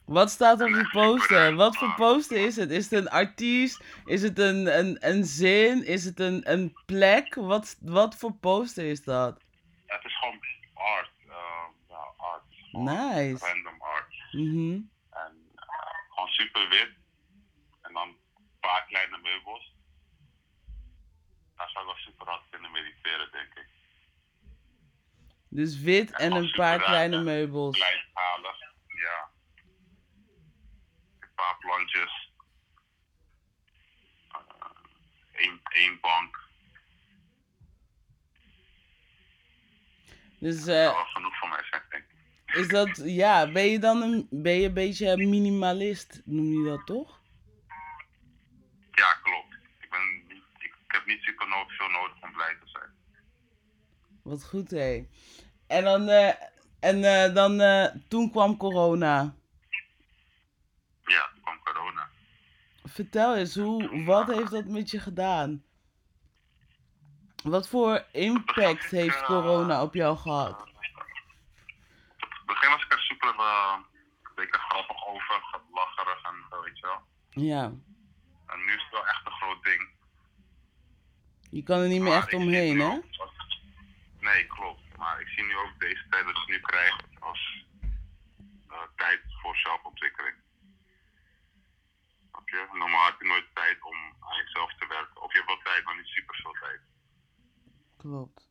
Wat staat op die poster? Wat voor poster is het? Is het een artiest? Is het een, een, een zin? Is het een, een plek? Wat, wat voor poster is dat? Het is gewoon art. eh, ja, art. Nice. Random art. Mhm. En eh, gewoon super wit. En dan een paar kleine meubels. Daar zou ik wel super hard kunnen mediteren, denk ik. Dus wit en een paar kleine meubels. Kleinschalig, ja. Een paar plantjes. Eén één bank. Dus Dat eh, wel genoeg voor mij denk ik. is dat, ja, ben je dan een, ben je een beetje minimalist, noem je dat toch? Ja, klopt. Ik, ben ik, ik heb niet super veel nodig om blij te. Wat goed, hé. En dan, eh, en eh, dan, eh, toen kwam corona. Ja, toen kwam corona. Vertel eens, hoe, wat heeft dat met je gedaan? Wat voor impact heeft corona op jou gehad? Op het begin was ik er super, een lekker grappig over, lacherig en zo, weet je wel. Ja. En nu is het wel echt een groot ding. Je kan er niet meer echt omheen, hè? Nee, klopt. Maar ik zie nu ook deze tijd dat je nu krijgt als eh, tijd voor zelfontwikkeling. Snap je? Normaal heb je nooit tijd om aan jezelf te werken. Of je hebt wel tijd, maar niet super veel tijd. Klopt.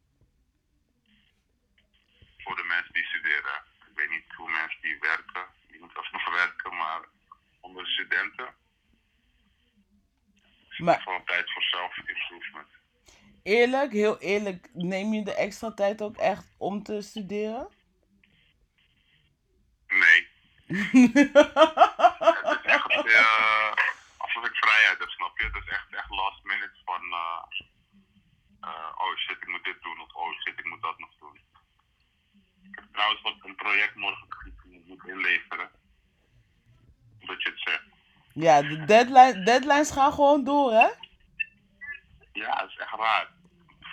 Voor de mensen die studeren. Ik weet niet hoe mensen die werken, die moeten alsnog [LAUGHS] werken, maar onder de studenten is Maar- gewoon tijd voor self-improvement. Eerlijk, heel eerlijk, neem je de extra tijd ook echt om te studeren? Nee. [LAUGHS] Het is echt uh, alsof ik vrijheid heb, snap je? Het is echt, echt last minute van, eh, eh, oh shit, ik moet dit doen, of oh shit, ik moet dat nog doen. Ik heb trouwens wat een project morgen moet inleveren. Dat je het zegt. Ja, de deadline, deadlines gaan gewoon door, hè? Ja, het is echt raar.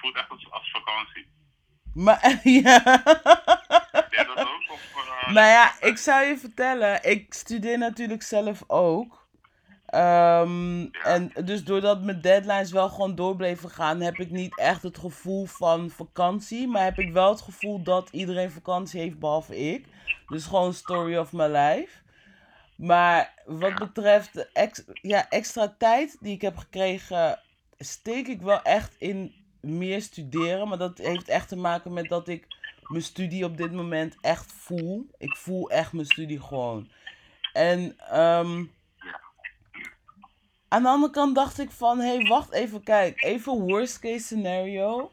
Voelt echt als, als vakantie. Maar, [LAUGHS] ja. Jij dat ook? Of, eh, Nou ja, ik zou je vertellen, ik studeer natuurlijk zelf ook. Ehm, En dus doordat mijn deadlines wel gewoon door bleven gaan, heb ik niet echt het gevoel van vakantie. Maar heb ik wel het gevoel dat iedereen vakantie heeft behalve ik. Dus gewoon story of my life. Maar wat betreft de ex ja, extra tijd die ik heb gekregen, steek ik wel echt in meer studeren. Maar dat heeft echt te maken met dat ik mijn studie op dit moment echt voel. Ik voel echt mijn studie gewoon. En ehm, aan de andere kant dacht ik van, hé, hey, wacht even, kijk, even worst case scenario.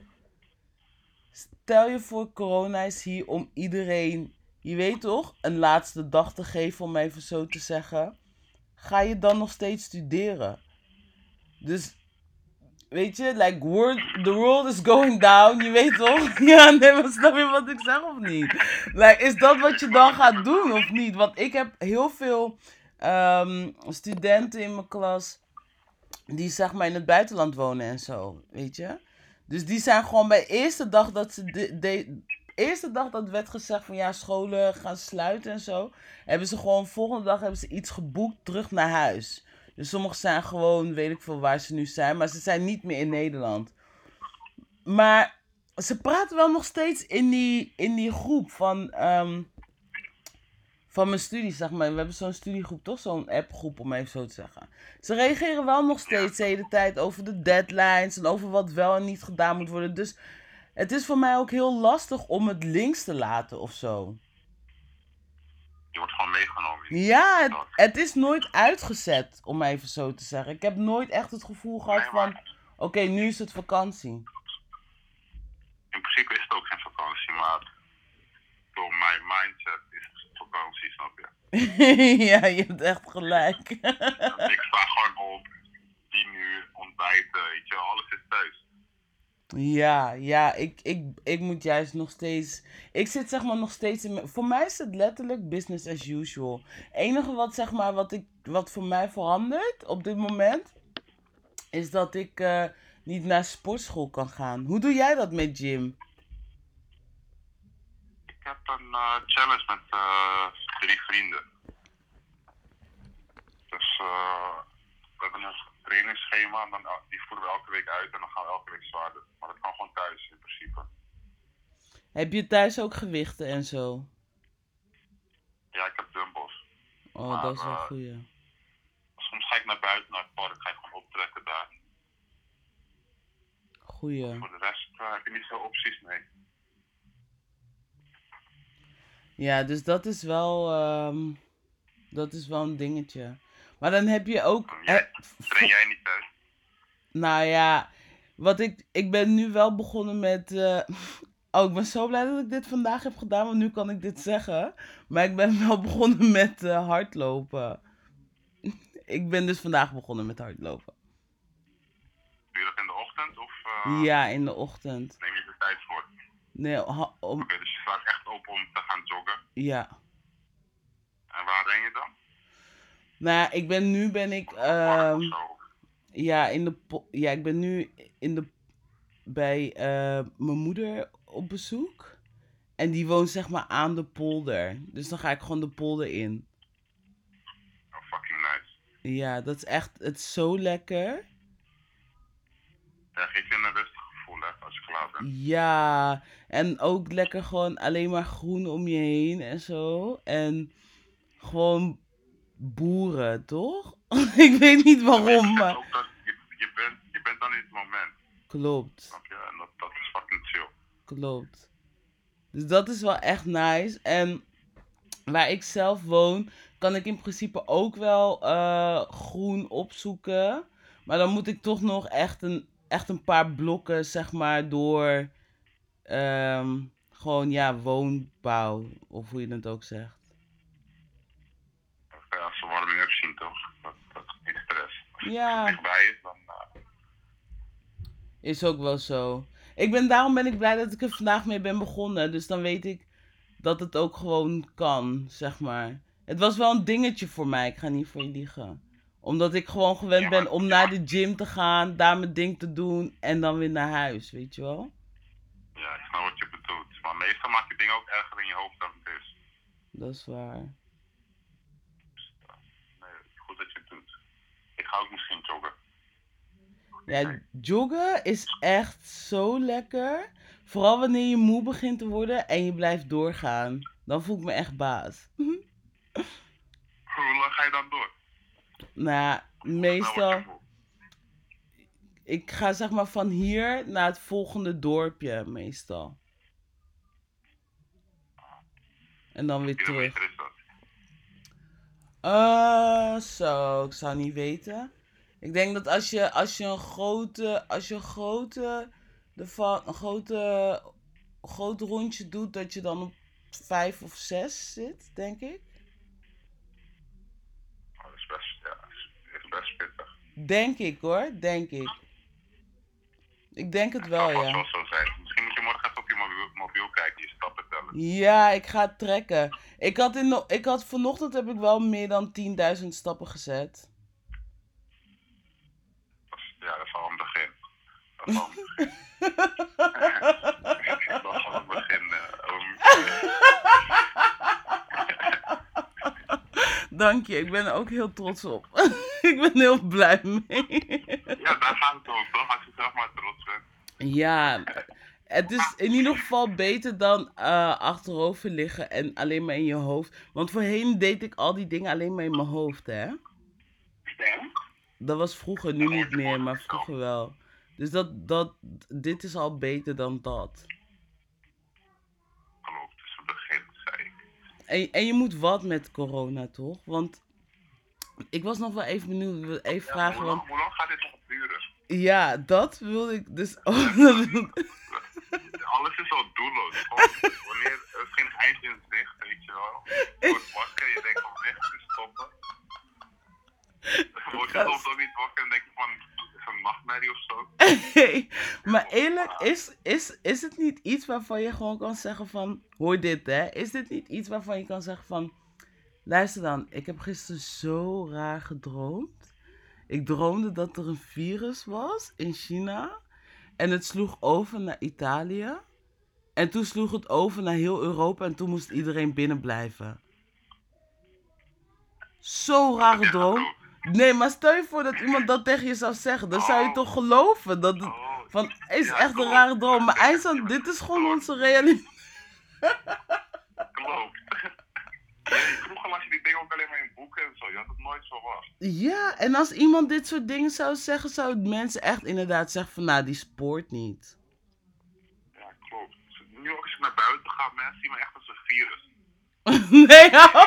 Stel je voor, corona is hier om iedereen, je weet toch, een laatste dag te geven, om even zo te zeggen. Ga je dan nog steeds studeren? Dus, weet je, like, world, the world is going down, je weet toch? [LAUGHS] Ja, nee, maar snap je wat ik zeg of niet? Like, is dat wat je dan gaat doen of niet? Want ik heb heel veel ehm, studenten in mijn klas die zeg maar in het buitenland wonen en zo, weet je. Dus die zijn gewoon bij de eerste dag dat ze de, de eerste dag dat werd gezegd van ja, scholen gaan sluiten en zo, hebben ze gewoon volgende dag hebben ze iets geboekt terug naar huis. Dus sommigen zijn gewoon, weet ik veel waar ze nu zijn, maar ze zijn niet meer in Nederland. Maar ze praten wel nog steeds in die, in die groep van, ehm, van mijn studie, zeg maar. We hebben zo'n studiegroep, toch? Zo'n appgroep, om even zo te zeggen. Ze reageren wel nog steeds de hele tijd over de deadlines en over wat wel en niet gedaan moet worden. Dus het is voor mij ook heel lastig om het links te laten of zo. Je wordt gewoon meegenomen. Ja, het, het is nooit uitgezet, om even zo te zeggen. Ik heb nooit echt het gevoel gehad Nee, van, oké, nu is het vakantie. In principe is het ook geen vakantie, maar door mijn mindset is het vakantie, snap je? [LAUGHS] ja, je hebt echt gelijk. ik sta gewoon op, 10 uur, ontbijten, weet je, alles is thuis. Ja, ja, ik, ik, ik moet juist nog steeds. Ik zit zeg maar nog steeds in. Voor mij is het letterlijk business as usual. enige wat zeg maar wat, ik, wat voor mij verandert op dit moment. Is dat ik eh, niet naar sportschool kan gaan. Hoe doe jij dat met gym? Ik heb een eh, challenge met eh, drie vrienden. Dus we hebben een trainingsschema en dan, el- die voeren we elke week uit en dan gaan we elke week zwaarder. Maar dat kan gewoon thuis in principe. Heb je thuis ook gewichten en zo? Ja, ik heb dumbbells. Oh, dat is wel eh, goeie. Soms ga ik naar buiten, naar het park, ga ik gewoon optrekken daar. Goeie. Voor de rest eh, heb je niet veel opties, nee. Ja, dus dat is wel. ehm, dat is wel een dingetje. Maar dan heb je ook. Jij, eh, train jij niet thuis? Nou ja, wat ik, ik ben nu wel begonnen met. eh, [LAUGHS] oh, ik ben zo blij dat ik dit vandaag heb gedaan, want nu kan ik dit zeggen. Maar ik ben [LAUGHS] wel begonnen met eh, hardlopen. [LAUGHS] ik ben dus vandaag begonnen met hardlopen. Doe je dat in de ochtend of eh, Ja, in de ochtend. neem je er tijd voor? Nee, om, Oké, dus je staat echt open om te gaan joggen. ja. En waar ren je dan? Nou, ik ben nu ben ik. ehm. Ja, in de ja, ik ben nu in de, bij eh, mijn moeder op bezoek. En die woont zeg maar aan de polder. Dus dan ga ik gewoon de polder in. Ja, dat is echt, het is zo lekker. Ja, geef je een rustig gevoel, hè, als je klaar bent. Ja, en ook lekker gewoon alleen maar groen om je heen en zo. En gewoon boeren, toch? [LAUGHS] Ik weet niet waarom, maar dat, je, je, bent, je bent dan in het moment, klopt. je? En dat, dat is fucking chill. Klopt. Dus dat is wel echt nice. En waar ik zelf woon, kan ik in principe ook wel eh, groen opzoeken. Maar dan moet ik toch nog echt een, echt een paar blokken, zeg maar, door ehm, gewoon, ja, woonbouw. Of hoe je het ook zegt. Oké, als de warming up zien, toch? Dat, dat is niet stress. Als het Ja. dichtbij is, dan... eh, Is ook wel zo. Ik ben, daarom ben ik blij dat ik er vandaag mee ben begonnen. Dus dan weet ik dat het ook gewoon kan, zeg maar. Het was wel een dingetje voor mij, ik ga niet voor je liegen. Omdat ik gewoon gewend Ja, ben om naar de gym te gaan, daar mijn ding te doen en dan weer naar huis, weet je wel? ja, ik snap wat je bedoelt. Maar meestal maak je dingen ook erger in je hoofd dan het is. Dat is waar. Nee, goed dat je het doet. Ik ga ook misschien joggen. Ja, joggen is echt zo lekker. Vooral wanneer je moe begint te worden en je blijft doorgaan. Dan voel ik me echt baas. Hoe lang ga je dan door? Nou, Nou, meestal... Ik ga zeg maar van hier naar het volgende dorpje meestal. En dan weer terug. Eh, zo, ik zou niet weten. Ik denk dat als je, als je een grote, als je een grote, de een grote, groot rondje doet, dat je dan op vijf of zes zit, denk ik. Oh, dat is best, ja, is, is best pittig. Denk ik hoor, denk ik. Ik denk het wel, ja. wel zo zijn. Misschien moet je morgen even op je mobiel, mobiel kijken, je stappen tellen. Ja, ik ga trekken. Ik had, in de, ik had vanochtend heb ik wel meer dan 10.000 stappen gezet. Dat is, ja, dat is al een begin. Dat is al een begin. [LAUGHS] dat is al een begin. eh, oom. Dank je, ik ben er ook heel trots op. [LAUGHS] ik ben heel blij mee. ja, daar gaat het om, toch? Als je zelf maar trots bent. ja, het is in ieder geval beter dan eh, achterover liggen en alleen maar in je hoofd. Want voorheen deed ik al die dingen alleen maar in mijn hoofd, hè. Dat was vroeger, nu niet meer, maar vroeger wel. Dus dat, dat, dit is al beter dan dat. Klopt, het is een begin, zei ik. En, en je moet wat met corona, toch? Want ik was nog wel even benieuwd, even Ja, vragen, hoe, want... lang, hoe lang gaat dit nog duren? Ja, dat wilde ik dus [LAUGHS] ook. dat wilde- Alles is al doelloos. [LAUGHS] Gewoon, wanneer, er is geen eind in zicht, weet je wel. Je wordt wakker, je denkt van weg te stoppen. Word je soms ook niet wakker en denk je van, is een nachtmerrie of zo? [LAUGHS] Hey, maar eerlijk, is, is, is het niet iets waarvan je gewoon kan zeggen van... Hoor dit, hè. Is dit niet iets waarvan je kan zeggen van... Luister dan, ik heb gisteren zo raar gedroomd. Ik droomde dat er een virus was in China. En het sloeg over naar Italië. En toen sloeg het over naar heel Europa en toen moest iedereen binnen blijven. Zo rare droom. Nee, maar stel je voor dat iemand dat tegen je zou zeggen. Dan zou je toch geloven dat het van is echt een rare droom. Maar eindstand, dit is gewoon onze realiteit. klopt. Vroeger las je die dingen ook alleen maar in boeken en zo. Je had het nooit verwacht. Ja, en als iemand dit soort dingen zou zeggen, zouden mensen echt inderdaad zeggen van nou, die spoort niet. Nu ook als ik naar buiten ga, mensen zien me echt als een virus. [LAUGHS] nee, ja, man.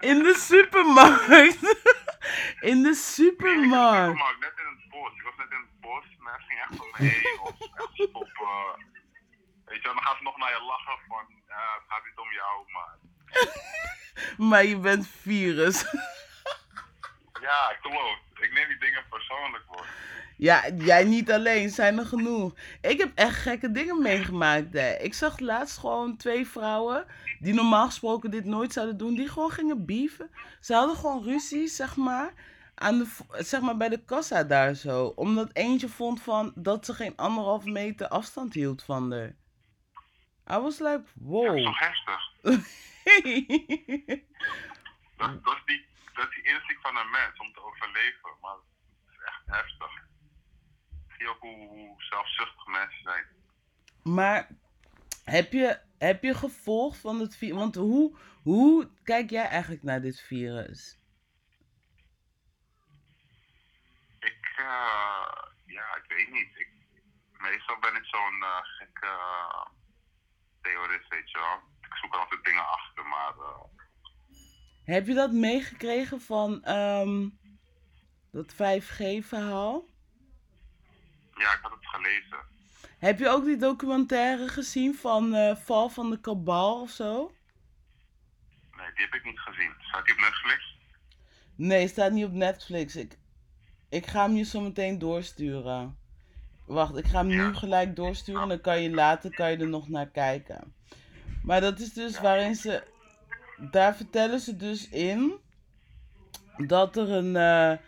in de supermarkt. [LAUGHS] in de supermarkt. net in het bos. Ik was net in het bos. Mensen gingen echt om me heen. Of echt op... weet je wel, dan gaan ze nog naar je lachen van... Ja, het gaat niet om jou, maar... [LAUGHS] Maar je bent virus. Ja, klopt. Ik neem die dingen persoonlijk voor. Ja, jij niet alleen, zijn er genoeg. Ik heb echt gekke dingen meegemaakt. Hè. Ik zag laatst gewoon twee vrouwen die normaal gesproken dit nooit zouden doen, die gewoon gingen beefen. Ze hadden gewoon ruzie, zeg maar, aan de, zeg maar bij de kassa daar zo. Omdat eentje vond van dat ze geen anderhalf meter afstand hield van haar. I was like, Dat is wow. toch heftig? [LAUGHS] Dat, dat, is die, dat is die instinct van een mens om te overleven. Maar het is echt heftig. Zie je ook hoe, hoe zelfzuchtig mensen zijn. Maar heb je, heb je gevolg van het virus? Want hoe, hoe kijk jij eigenlijk naar dit virus? Ik, eh, ja, ik weet niet. Ik, meestal ben ik zo'n eh gekke eh, theorist, weet je wel. Ik zoek altijd dingen achter, maar Heb je dat meegekregen van ehm, dat 5G-verhaal? Ja, ik had het gelezen. Heb je ook die documentaire gezien van eh, Val van de Kabal of zo? Nee, die heb ik niet gezien. Staat die op Netflix? Nee, staat niet op Netflix. Ik, ik ga hem je zo meteen doorsturen. Wacht, ik ga hem nu gelijk doorsturen en dan kan je later kan je er nog naar kijken. Maar dat is dus waarin ze. Daar vertellen ze dus in dat er een. eh,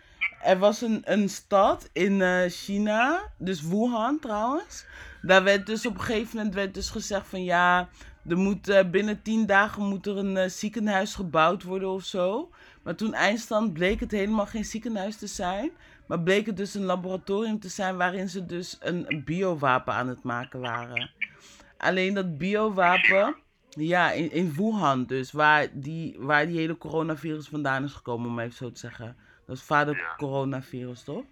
er was een, een stad in eh, China, dus Wuhan trouwens. Daar werd dus op een gegeven moment werd dus gezegd van ja, er moet, eh, binnen tien dagen moet er een eh, ziekenhuis gebouwd worden of zo. Maar toen eindstand bleek het helemaal geen ziekenhuis te zijn. Maar bleek het dus een laboratorium te zijn waarin ze dus een, biowapen aan het maken waren. Alleen dat biowapen, ja, in, in Wuhan dus, waar die, waar die hele coronavirus vandaan is gekomen, om even zo te zeggen. Dat is vader Ja. coronavirus, toch?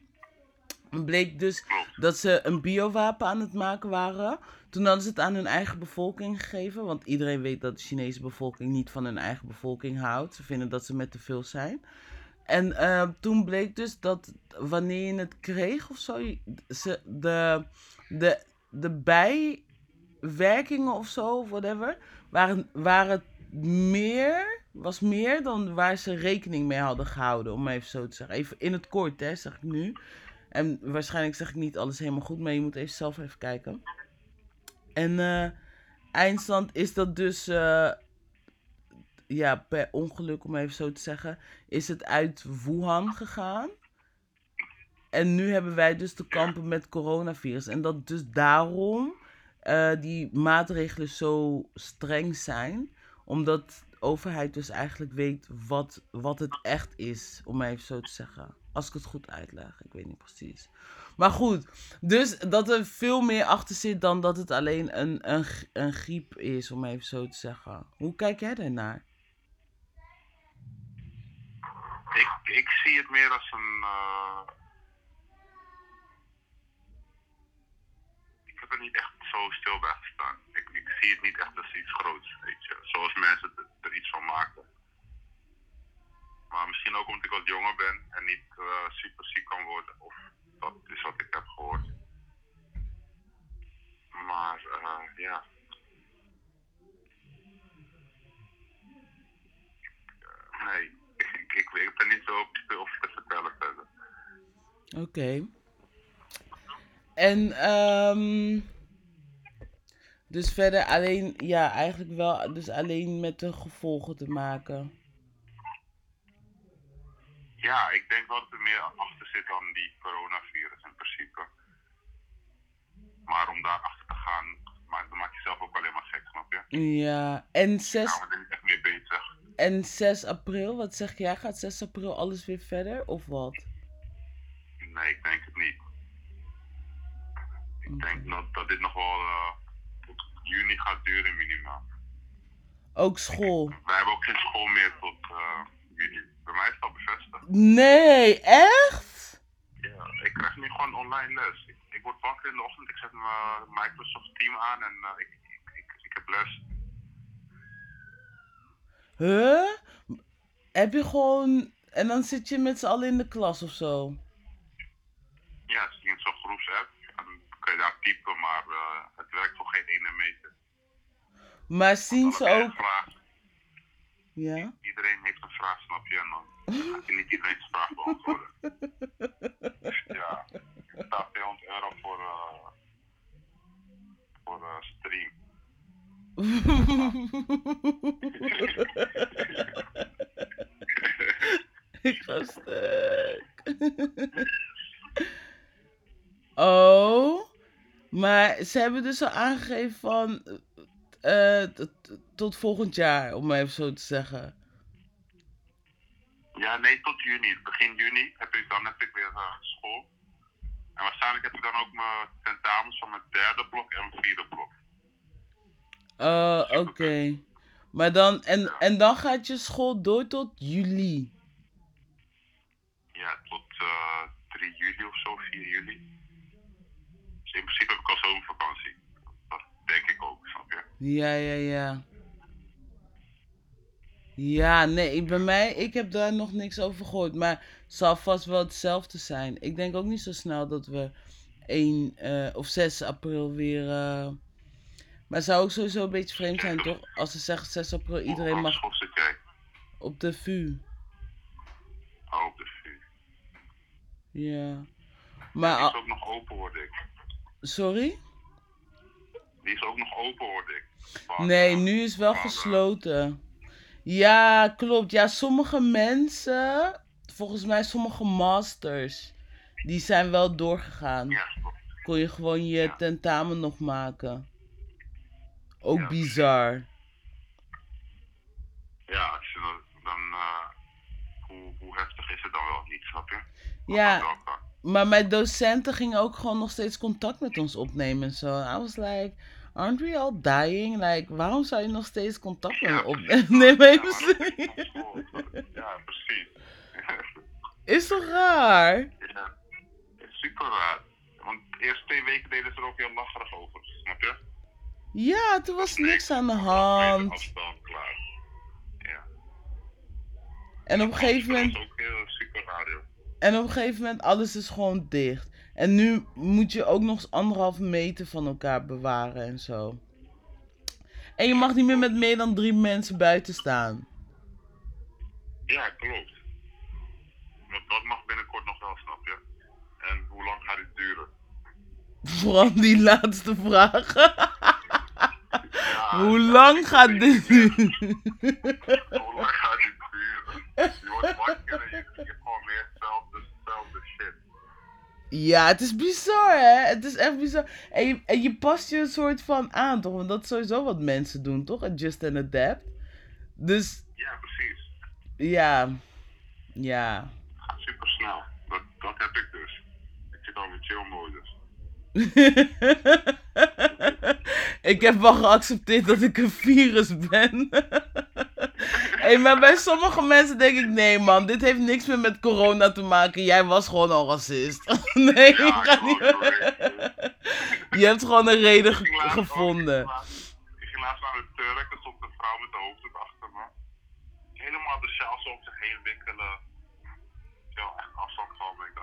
Het bleek dus dat ze een biowapen aan het maken waren. Toen hadden ze het aan hun eigen bevolking gegeven. Want iedereen weet dat de Chinese bevolking niet van hun eigen bevolking houdt. Ze vinden dat ze met te veel zijn. En eh, toen bleek dus dat wanneer je het kreeg of zo, ze, de, de, de bijwerkingen of zo, whatever, waren, waren meer, was meer dan waar ze rekening mee hadden gehouden, om even zo te zeggen. Even in het kort, hè, zeg ik nu. En waarschijnlijk zeg ik niet alles helemaal goed, maar je moet even zelf even kijken. En eh, eindstand is dat dus, eh, ja, per ongeluk om even zo te zeggen, is het uit Wuhan gegaan. En nu hebben wij dus te kampen met coronavirus. En dat dus daarom eh, die maatregelen zo streng zijn. Omdat de overheid dus eigenlijk weet wat, wat het echt is, om even zo te zeggen. Als ik het goed uitleg, ik weet niet precies. Maar goed, dus dat er veel meer achter zit dan dat het alleen een, een, een griep is, om even zo te zeggen. Hoe kijk jij daarnaar? Ik, ik zie het meer als een. eh, heb er niet echt zo stil bij gestaan. Ik, ik zie het niet echt als iets groots, weet je. Zoals mensen er, er iets van maken. Maar misschien ook omdat ik wat jonger ben en niet eh, super ziek kan worden. Of dat is wat ik heb gehoord. Maar eh, ja. Eh, nee, [LAUGHS] ik, ik, ik er niet zo veel over te vertellen verder. Oké. En ehm dus verder alleen, ja, eigenlijk wel, dus alleen met de gevolgen te maken. Ja, ik denk wel dat er meer achter zit dan die coronavirus in principe. Maar om daar achter te gaan, maak, dan maak je zelf ook alleen maar gek, snap je? Ja, en 6, Gaan we echt mee bezig. en 6 april, wat zeg jij? Gaat 6 april alles weer verder of wat? Nee, ik denk het niet. Ik denk dat, dat dit nog wel eh, tot juni gaat duren minimaal. Ook school? Wij hebben ook geen school meer tot eh, juni. Bij mij is het al bevestigd. Nee, echt? Ja, ik krijg nu gewoon online les. Ik, ik word wakker in de ochtend, ik zet mijn Microsoft Team aan en eh, ik, ik, ik, ik heb les. Huh? Heb je gewoon, en dan zit je met z'n allen in de klas of zo? Ja, het is in zo'n groepsapp. Kun je daar typen, maar eh, het werkt voor geen ene meter. Maar zien ze ook, ja? Iedereen heeft een vraag, snap je? En dan gaat je niet iedereen's vraag beantwoorden. [LAUGHS] Ja, ik betaal 200 euro voor, eh voor eh stream. [LAUGHS] Ik ga stuk. [LAUGHS] oh, maar ze hebben dus al aangegeven van eh, t- tot volgend jaar, om maar even zo te zeggen. Ja, nee, tot juni. Begin juni heb ik, dan heb ik weer eh, school. En waarschijnlijk heb ik dan ook mijn tentamens van mijn derde blok en mijn vierde blok. Oh, oké. Maar dan, en, en dan gaat je school door tot juli. Ja, tot eh 3 juli of zo, 4 juli. In principe heb ik al zomervakantie. Dat denk ik ook, snap je? Ja, ja, ja. Ja, nee, bij mij, ik heb daar nog niks over gehoord. Maar het zal vast wel hetzelfde zijn. Ik denk ook niet zo snel dat we 1 eh, of 6 april weer. eh, Maar het zou ook sowieso een beetje vreemd zijn, toch? Als ze zeggen 6 april, iedereen mag op de VU. Oh, op de VU. Ja. Maar, Die is ook nog open, hoorde ik. Sorry? Die is ook nog open, hoorde ik. Van, Nee, nu is wel van, gesloten. Ja, klopt. Ja, sommige mensen, volgens mij sommige masters, die zijn wel doorgegaan. Ja. Kon je gewoon je Ja. tentamen nog maken. Ook Ja. bizar. Ja, als je dan, eh, hoe, hoe heftig is het dan wel niet, snap je? Ja. Dat. Maar mijn docenten gingen ook gewoon nog steeds contact met ons opnemen en zo. I was like, aren't we all dying? Like, waarom zou je nog steeds contact met me opnemen? Ja, [LAUGHS] dat. Ja, precies. [LAUGHS] Is toch raar? ja, is super raar. Want de eerste twee weken deden ze er ook heel lacherig over, snap je? Ja, toen was niks aan de hand. Afstand, klaar. Ja. En op een gegeven Dat moment, is ook heel super raar, joh. En op een gegeven moment, alles is gewoon dicht. En nu moet je ook nog eens anderhalve meter van elkaar bewaren en zo. En je mag niet meer met meer dan drie mensen buiten staan. Ja, klopt. Dat mag binnenkort nog wel, snap je? En hoe lang gaat dit duren? Vooral die laatste vraag. Ja, Hoe lang gaat dit duren? Hoe lang gaat dit duren? Je wordt wakker en je Ja, het is bizar, hè? Het is echt bizar. En je, en je past je een soort van aan, toch? Want dat is sowieso wat mensen doen, toch? Adjust and adapt. Dus, Ja, precies. ja. Ja. Het gaat super snel. Dat, dat heb ik dus. Ik zit al in chill modus. [LAUGHS] ik heb wel geaccepteerd dat ik een virus ben. Hey, maar bij sommige mensen denk ik, nee man, dit heeft niks meer met corona te maken. Jij was gewoon al racist. [LAUGHS] nee, Ja, ik ga niet... [LAUGHS] Je hebt gewoon een reden ge- laatst gevonden. Ik ging laatst- ik ging laatst naar de Turk, er stond een vrouw met de hoofddoek achter me. Helemaal de sjaal zo op zich heen wikkelen. Ik wil echt afstand van me. [LAUGHS] Ik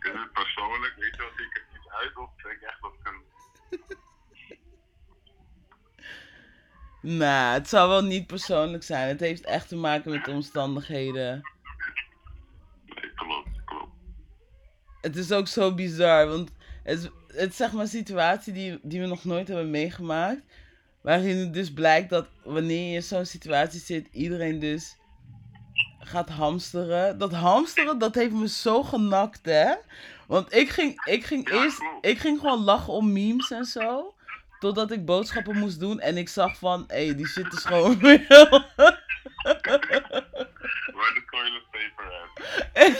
dacht, is het persoonlijk? Weet je wat ik het niet uit of denk ik echt dat ik een... Nou, het zou wel niet persoonlijk zijn. Het heeft echt te maken met de omstandigheden. Nee, klopt, klopt. Het is ook zo bizar, want het, is- het is zeg maar een situatie die, die we nog nooit hebben meegemaakt. Waarin het dus blijkt dat wanneer je in zo'n situatie zit, iedereen dus gaat hamsteren. Dat hamsteren, dat heeft me zo genakt, hè. Want ik ging, ik ging eerst, ik ging gewoon lachen om memes en zo. Totdat ik boodschappen moest doen en ik zag van, hé, hey, die shit is gewoon [LAUGHS] real. Waar de toilet paper at? [LAUGHS]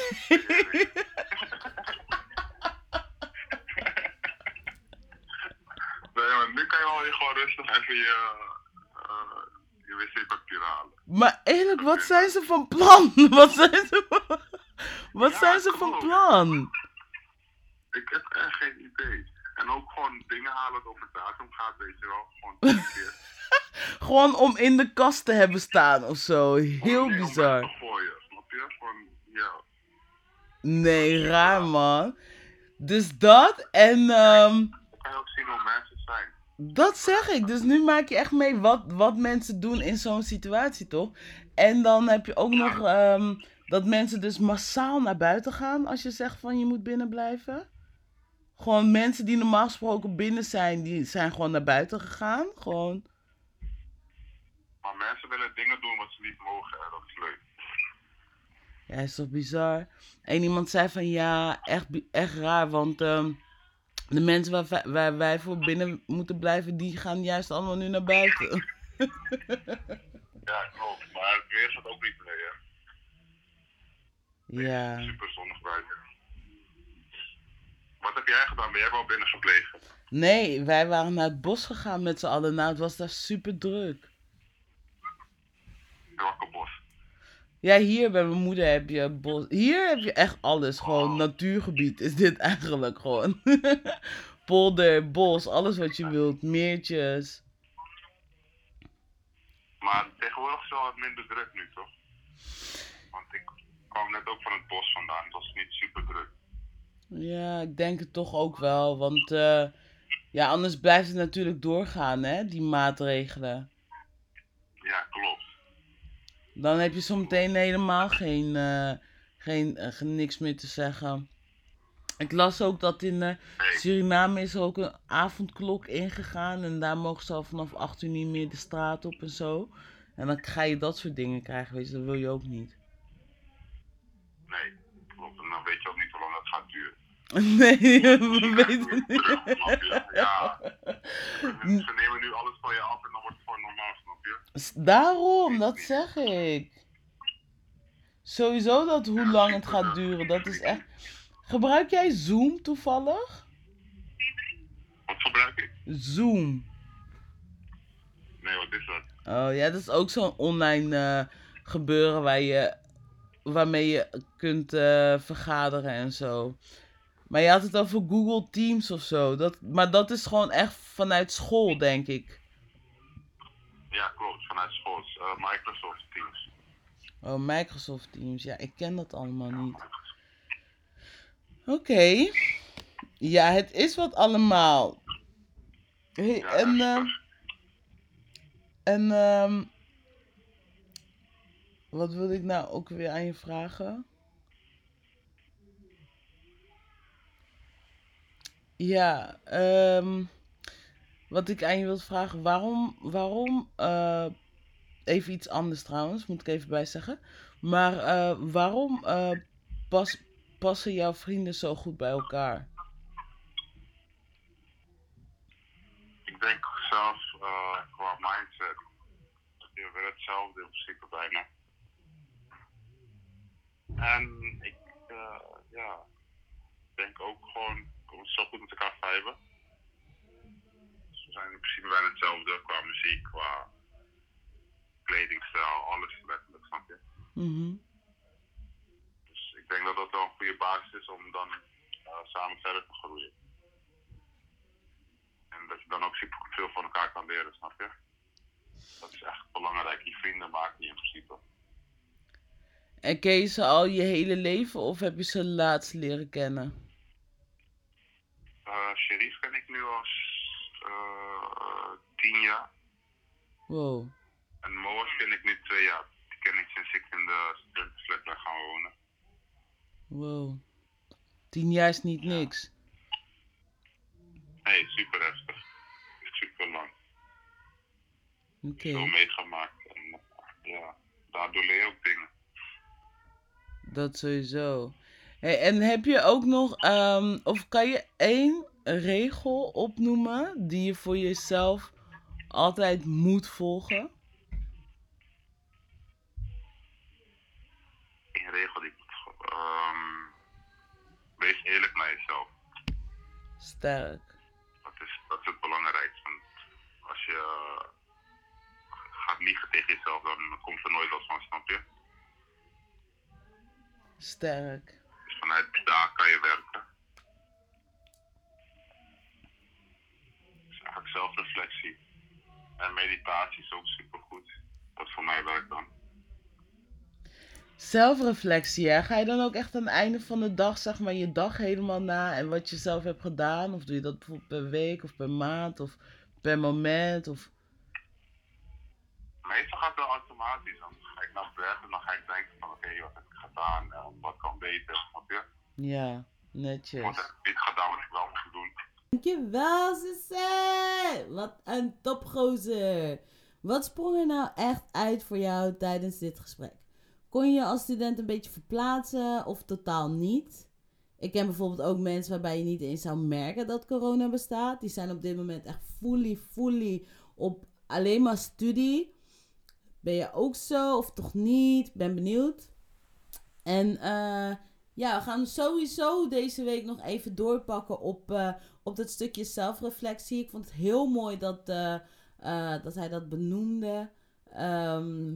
Nee, maar nu kan je wel weer gewoon rustig even je, eh, je wc-papier halen. Maar eerlijk, wat zijn ze van plan? [LAUGHS] Wat zijn ze van, wat Ja, zijn ze van plan? Ik heb echt geen. En ook gewoon dingen halen dat over datum gaat, weet je wel. Gewoon [LAUGHS] keer. Gewoon om in de kast te hebben staan of zo. Heel om bizar. weg te gooien, snap je? Gewoon, ja. Nee, raar man. Dus dat en ehm, Dan kan je ook zien hoe mensen zijn. dat zeg ik. Dus nu maak je echt mee wat, wat mensen doen in zo'n situatie, toch? En dan heb je ook nog ehm, dat mensen dus massaal naar buiten gaan als je zegt van je moet binnen blijven. Gewoon mensen die normaal gesproken binnen zijn, die zijn gewoon naar buiten gegaan. Gewoon. Maar mensen willen dingen doen wat ze niet mogen en dat is leuk. Ja, is toch bizar? En iemand zei van ja, echt, echt raar, want ehm, de mensen waar, wij- waar wij voor binnen moeten blijven, die gaan juist allemaal nu naar buiten. Ja, klopt. Maar het weer staat ook niet mee, hè. Ja. Super zonnig buiten. Wat heb jij gedaan? Ben jij wel binnen gebleven? Nee, wij waren naar het bos gegaan met z'n allen. Nou, het was daar super druk. Welke bos? Ja, hier bij mijn moeder heb je bos. Hier heb je echt alles. Gewoon natuurgebied is dit eigenlijk gewoon. [LAUGHS] Polder, bos, alles wat je wilt. Meertjes. Maar tegenwoordig is het wel wat minder druk nu, toch? Want ik kwam net ook van het bos vandaan. Het was niet super druk. Ja, ik denk het toch ook wel. Want eh, ja, anders blijft het natuurlijk doorgaan, hè, die maatregelen. Ja, klopt. Dan heb je zometeen helemaal geen, eh, geen, eh, geen niks meer te zeggen. Ik las ook dat in eh, Suriname is er ook een avondklok ingegaan. En daar mogen ze al vanaf 8 uur niet meer de straat op en zo. En dan ga je dat soort dingen krijgen, weet je. Dat wil je ook niet. Nee, klopt. En dan weet je ook niet hoe lang dat gaat duren. [LAUGHS] Nee, [LAUGHS] we weten niet. Ja. [LAUGHS] Ze nemen nu alles van je af en dan wordt het gewoon normaal, snap je? Daarom, dat zeg ik. Sowieso dat hoe lang het gaat duren, dat is echt... Gebruik jij Zoom toevallig? Wat gebruik ik? Zoom. Nee, wat is dat? Oh ja, dat is ook zo'n online eh, gebeuren waar je, waarmee je kunt eh, vergaderen en zo. Maar je had het over Google Teams of zo. Dat, maar dat is gewoon echt vanuit school, denk ik. Ja, klopt. Vanuit school. eh, Microsoft Teams. Oh, Microsoft Teams. Ja, ik ken dat allemaal niet. Oké. Ja, het is wat allemaal. Hey, Ja, en, is- en, ehm wat wilde ik nou ook weer aan je vragen? Ja, ehm wat ik aan je wilde vragen, waarom, waarom, eh, even iets anders trouwens, moet ik even bij zeggen. Maar eh, waarom eh, pas, passen jouw vrienden zo goed bij elkaar? Ik denk zelf eh, qua mindset. Je wil hetzelfde in principe bijna. En ik eh, ja, denk ook gewoon we zo goed met elkaar. Dus we zijn in principe bijna hetzelfde qua muziek, qua kledingstijl, alles letterlijk, snap je? Mhm. Dus ik denk dat dat wel een goede basis is om dan eh, samen verder te groeien. En dat je dan ook super veel van elkaar kan leren, snap je? Dat is echt belangrijk. Je vrienden maken die in principe. En ken je ze al je hele leven of heb je ze laatst leren kennen? Eh Sherif ken ik nu al eh, tien jaar. Wow. En Moas ken ik nu twee jaar. Die ken ik sinds ik in de studentenflat ben gaan wonen. Wow. Tien jaar is niet niks. Hey, super heftig. Super lang. Oké. Veel meegemaakt. En ja, daardoor leer je ook dingen. Dat sowieso. Hey, en heb je ook nog, ehm, of kan je één regel opnoemen die je voor jezelf altijd moet volgen? Een regel die ik moet. ehm, wees eerlijk naar jezelf. Sterk. Dat is, dat is het belangrijkste. Want als je eh, gaat liegen tegen jezelf, dan komt er nooit wat van, snap je? Sterk. Vanuit daar kan je werken. Dus eigenlijk zelfreflectie. En meditatie is ook supergoed. Dat voor mij werkt dan. Zelfreflectie, hè? Ga je dan ook echt aan het einde van de dag, zeg maar, je dag helemaal na en wat je zelf hebt gedaan? Of doe je dat bijvoorbeeld per week of per maand of per moment? Of... Meestal gaat het wel automatisch. Dan ga ik naar bed en dan ga ik denken van oké, wat heb ik gedaan en wat kan beter, snap je? Ja, Wat netjes. heb ik niet gedaan wat ik wel moet doen. Dankjewel, Suzanne. Wat een topgozer. Wat sprong er nou echt uit voor jou tijdens dit gesprek? Kon je als student een beetje verplaatsen of totaal niet? Ik ken bijvoorbeeld ook mensen waarbij je niet eens zou merken dat corona bestaat. Die zijn op dit moment echt fully, fully op alleen maar studie. Ben je ook zo of toch niet? Ben benieuwd. En eh, ja, we gaan sowieso deze week nog even doorpakken op, eh, op dat stukje zelfreflectie. Ik vond het heel mooi dat, eh, dat hij dat benoemde. Ehm,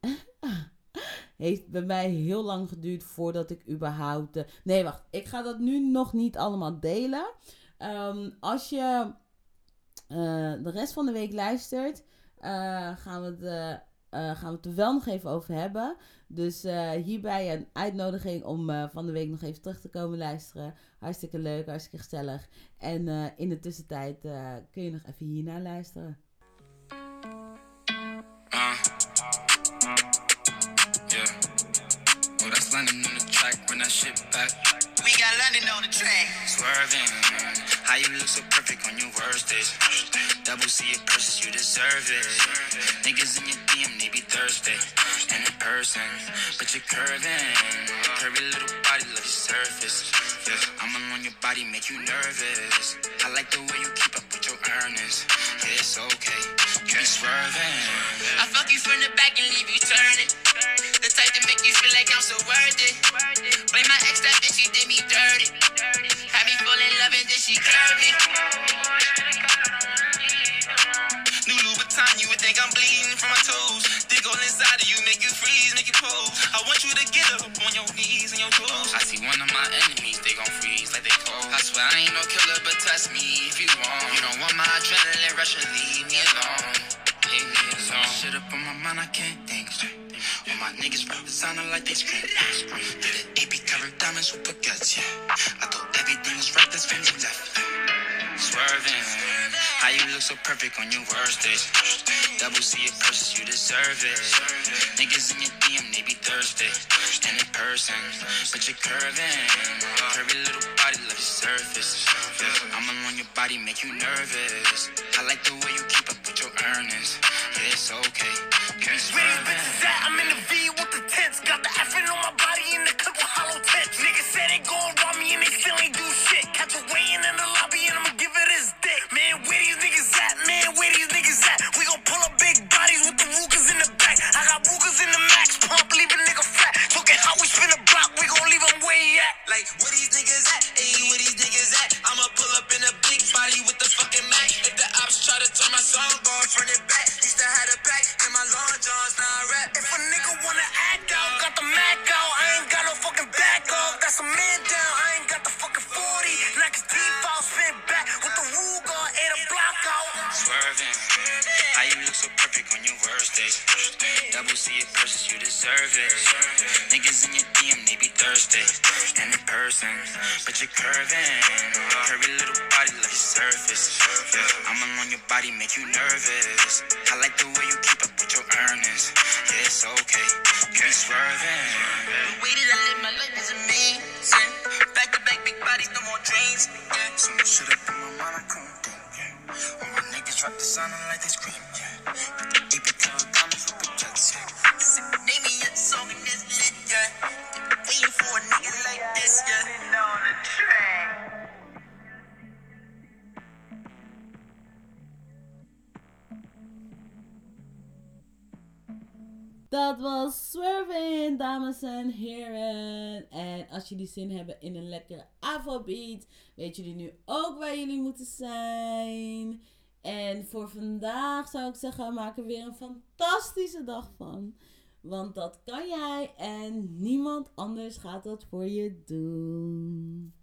[LAUGHS] heeft bij mij heel lang geduurd voordat ik überhaupt. nee, wacht. Ik ga dat nu nog niet allemaal delen. Ehm, als je de rest van de week luistert, gaan, we het, eh, eh, gaan we het er wel nog even over hebben. Dus eh, hierbij een uitnodiging om eh, van de week nog even terug te komen luisteren. Hartstikke leuk, hartstikke gezellig. En eh, in de tussentijd eh, kun je nog even hiernaar luisteren. On the track. That shit back. We got London on the track. Swerving. How you look so perfect on your worst days. Double C it purchase, you deserve it. Niggas in your DM, they be thirsty. And in person, but you're curving. Curvy little body, love your surface. Yeah, I'm alone your body, make you nervous. I like the way you keep up with your earnings. Yeah, it's okay. You be swerving. I fuck you from the back and leave you turning. The type to make you feel like I'm so worth it. Blame my ex, that bitch, she did me dirty. You, make you freeze, make you pose. I want you to get up on your knees and your toes. I see one of my enemies, they gon' freeze like they cold. I swear I ain't no killer, but test me if you want. You don't want my adrenaline rush leave me alone. Leave me alone. Shit up on my mind, I can't think straight. All my niggas rap designer like they scream. Did it AP covered diamonds with baguettes, yeah. I thought everything was right, that's when you left. Swerving. How you look so perfect on your worst days. Double C it purchase, you deserve it. Niggas in your DM, they be thirsty. And in person, but you're curving. Curvy little body, love your surface. Yeah, I'm alone your body, make you nervous. I like the way you keep up with your earnings. Yeah, it's okay. You be swerving. I'm in the V with the tents. Got the effing on my body in the clip with hollow tents. Niggas said they gon' rob me and they still ain't do shit. Catch a weighing in the lobby and it his dick. Man, where these niggas at? Man, where these niggas at? We gon' pull up big bodies with the Rugers in the back. I got Rugers in the max pump, leave a nigga fat. Talking how we spin a block, we gon' leave him where he at. Like, where these niggas at? Ayy, where these niggas at? I'ma pull up in a big body with the fucking Mac. If the ops try to turn my song on, front it back. Used to have a pack in my long johns, now I rap. If a nigga wanna act out, got the Mac out. Ain't got no fucking back off. Got some man down, I ain't got the fucking 40. Knock his out, spin back with the Ruger, ate a block out. Swerving. How you look so perfect on your worst days. Double C it purchase, you deserve it. Niggas in your DM, they be thirsty. And in person, but you're curving. Curvy little body, love your surface. I'm alone your body, make you nervous. I like the way you keep up your earnings. Yeah, it's okay. You be swerving. The way that I live my life is amazing. Back to back, big bodies, no more dreams. Yeah. So much shit up in my mind, I couldn't think. Yeah. All my niggas drop the sound like they scream. Yeah. AP cover diamonds with projects. Yeah. Name me a song in this lit, yeah. Waiting for a nigga like this, yeah. on the track. Dat was Swerving, dames en heren. En als jullie zin hebben in een lekkere Afrobeat, weten jullie nu ook waar jullie moeten zijn. En voor vandaag zou ik zeggen, maak er weer een fantastische dag van. Want dat kan jij en niemand anders gaat dat voor je doen.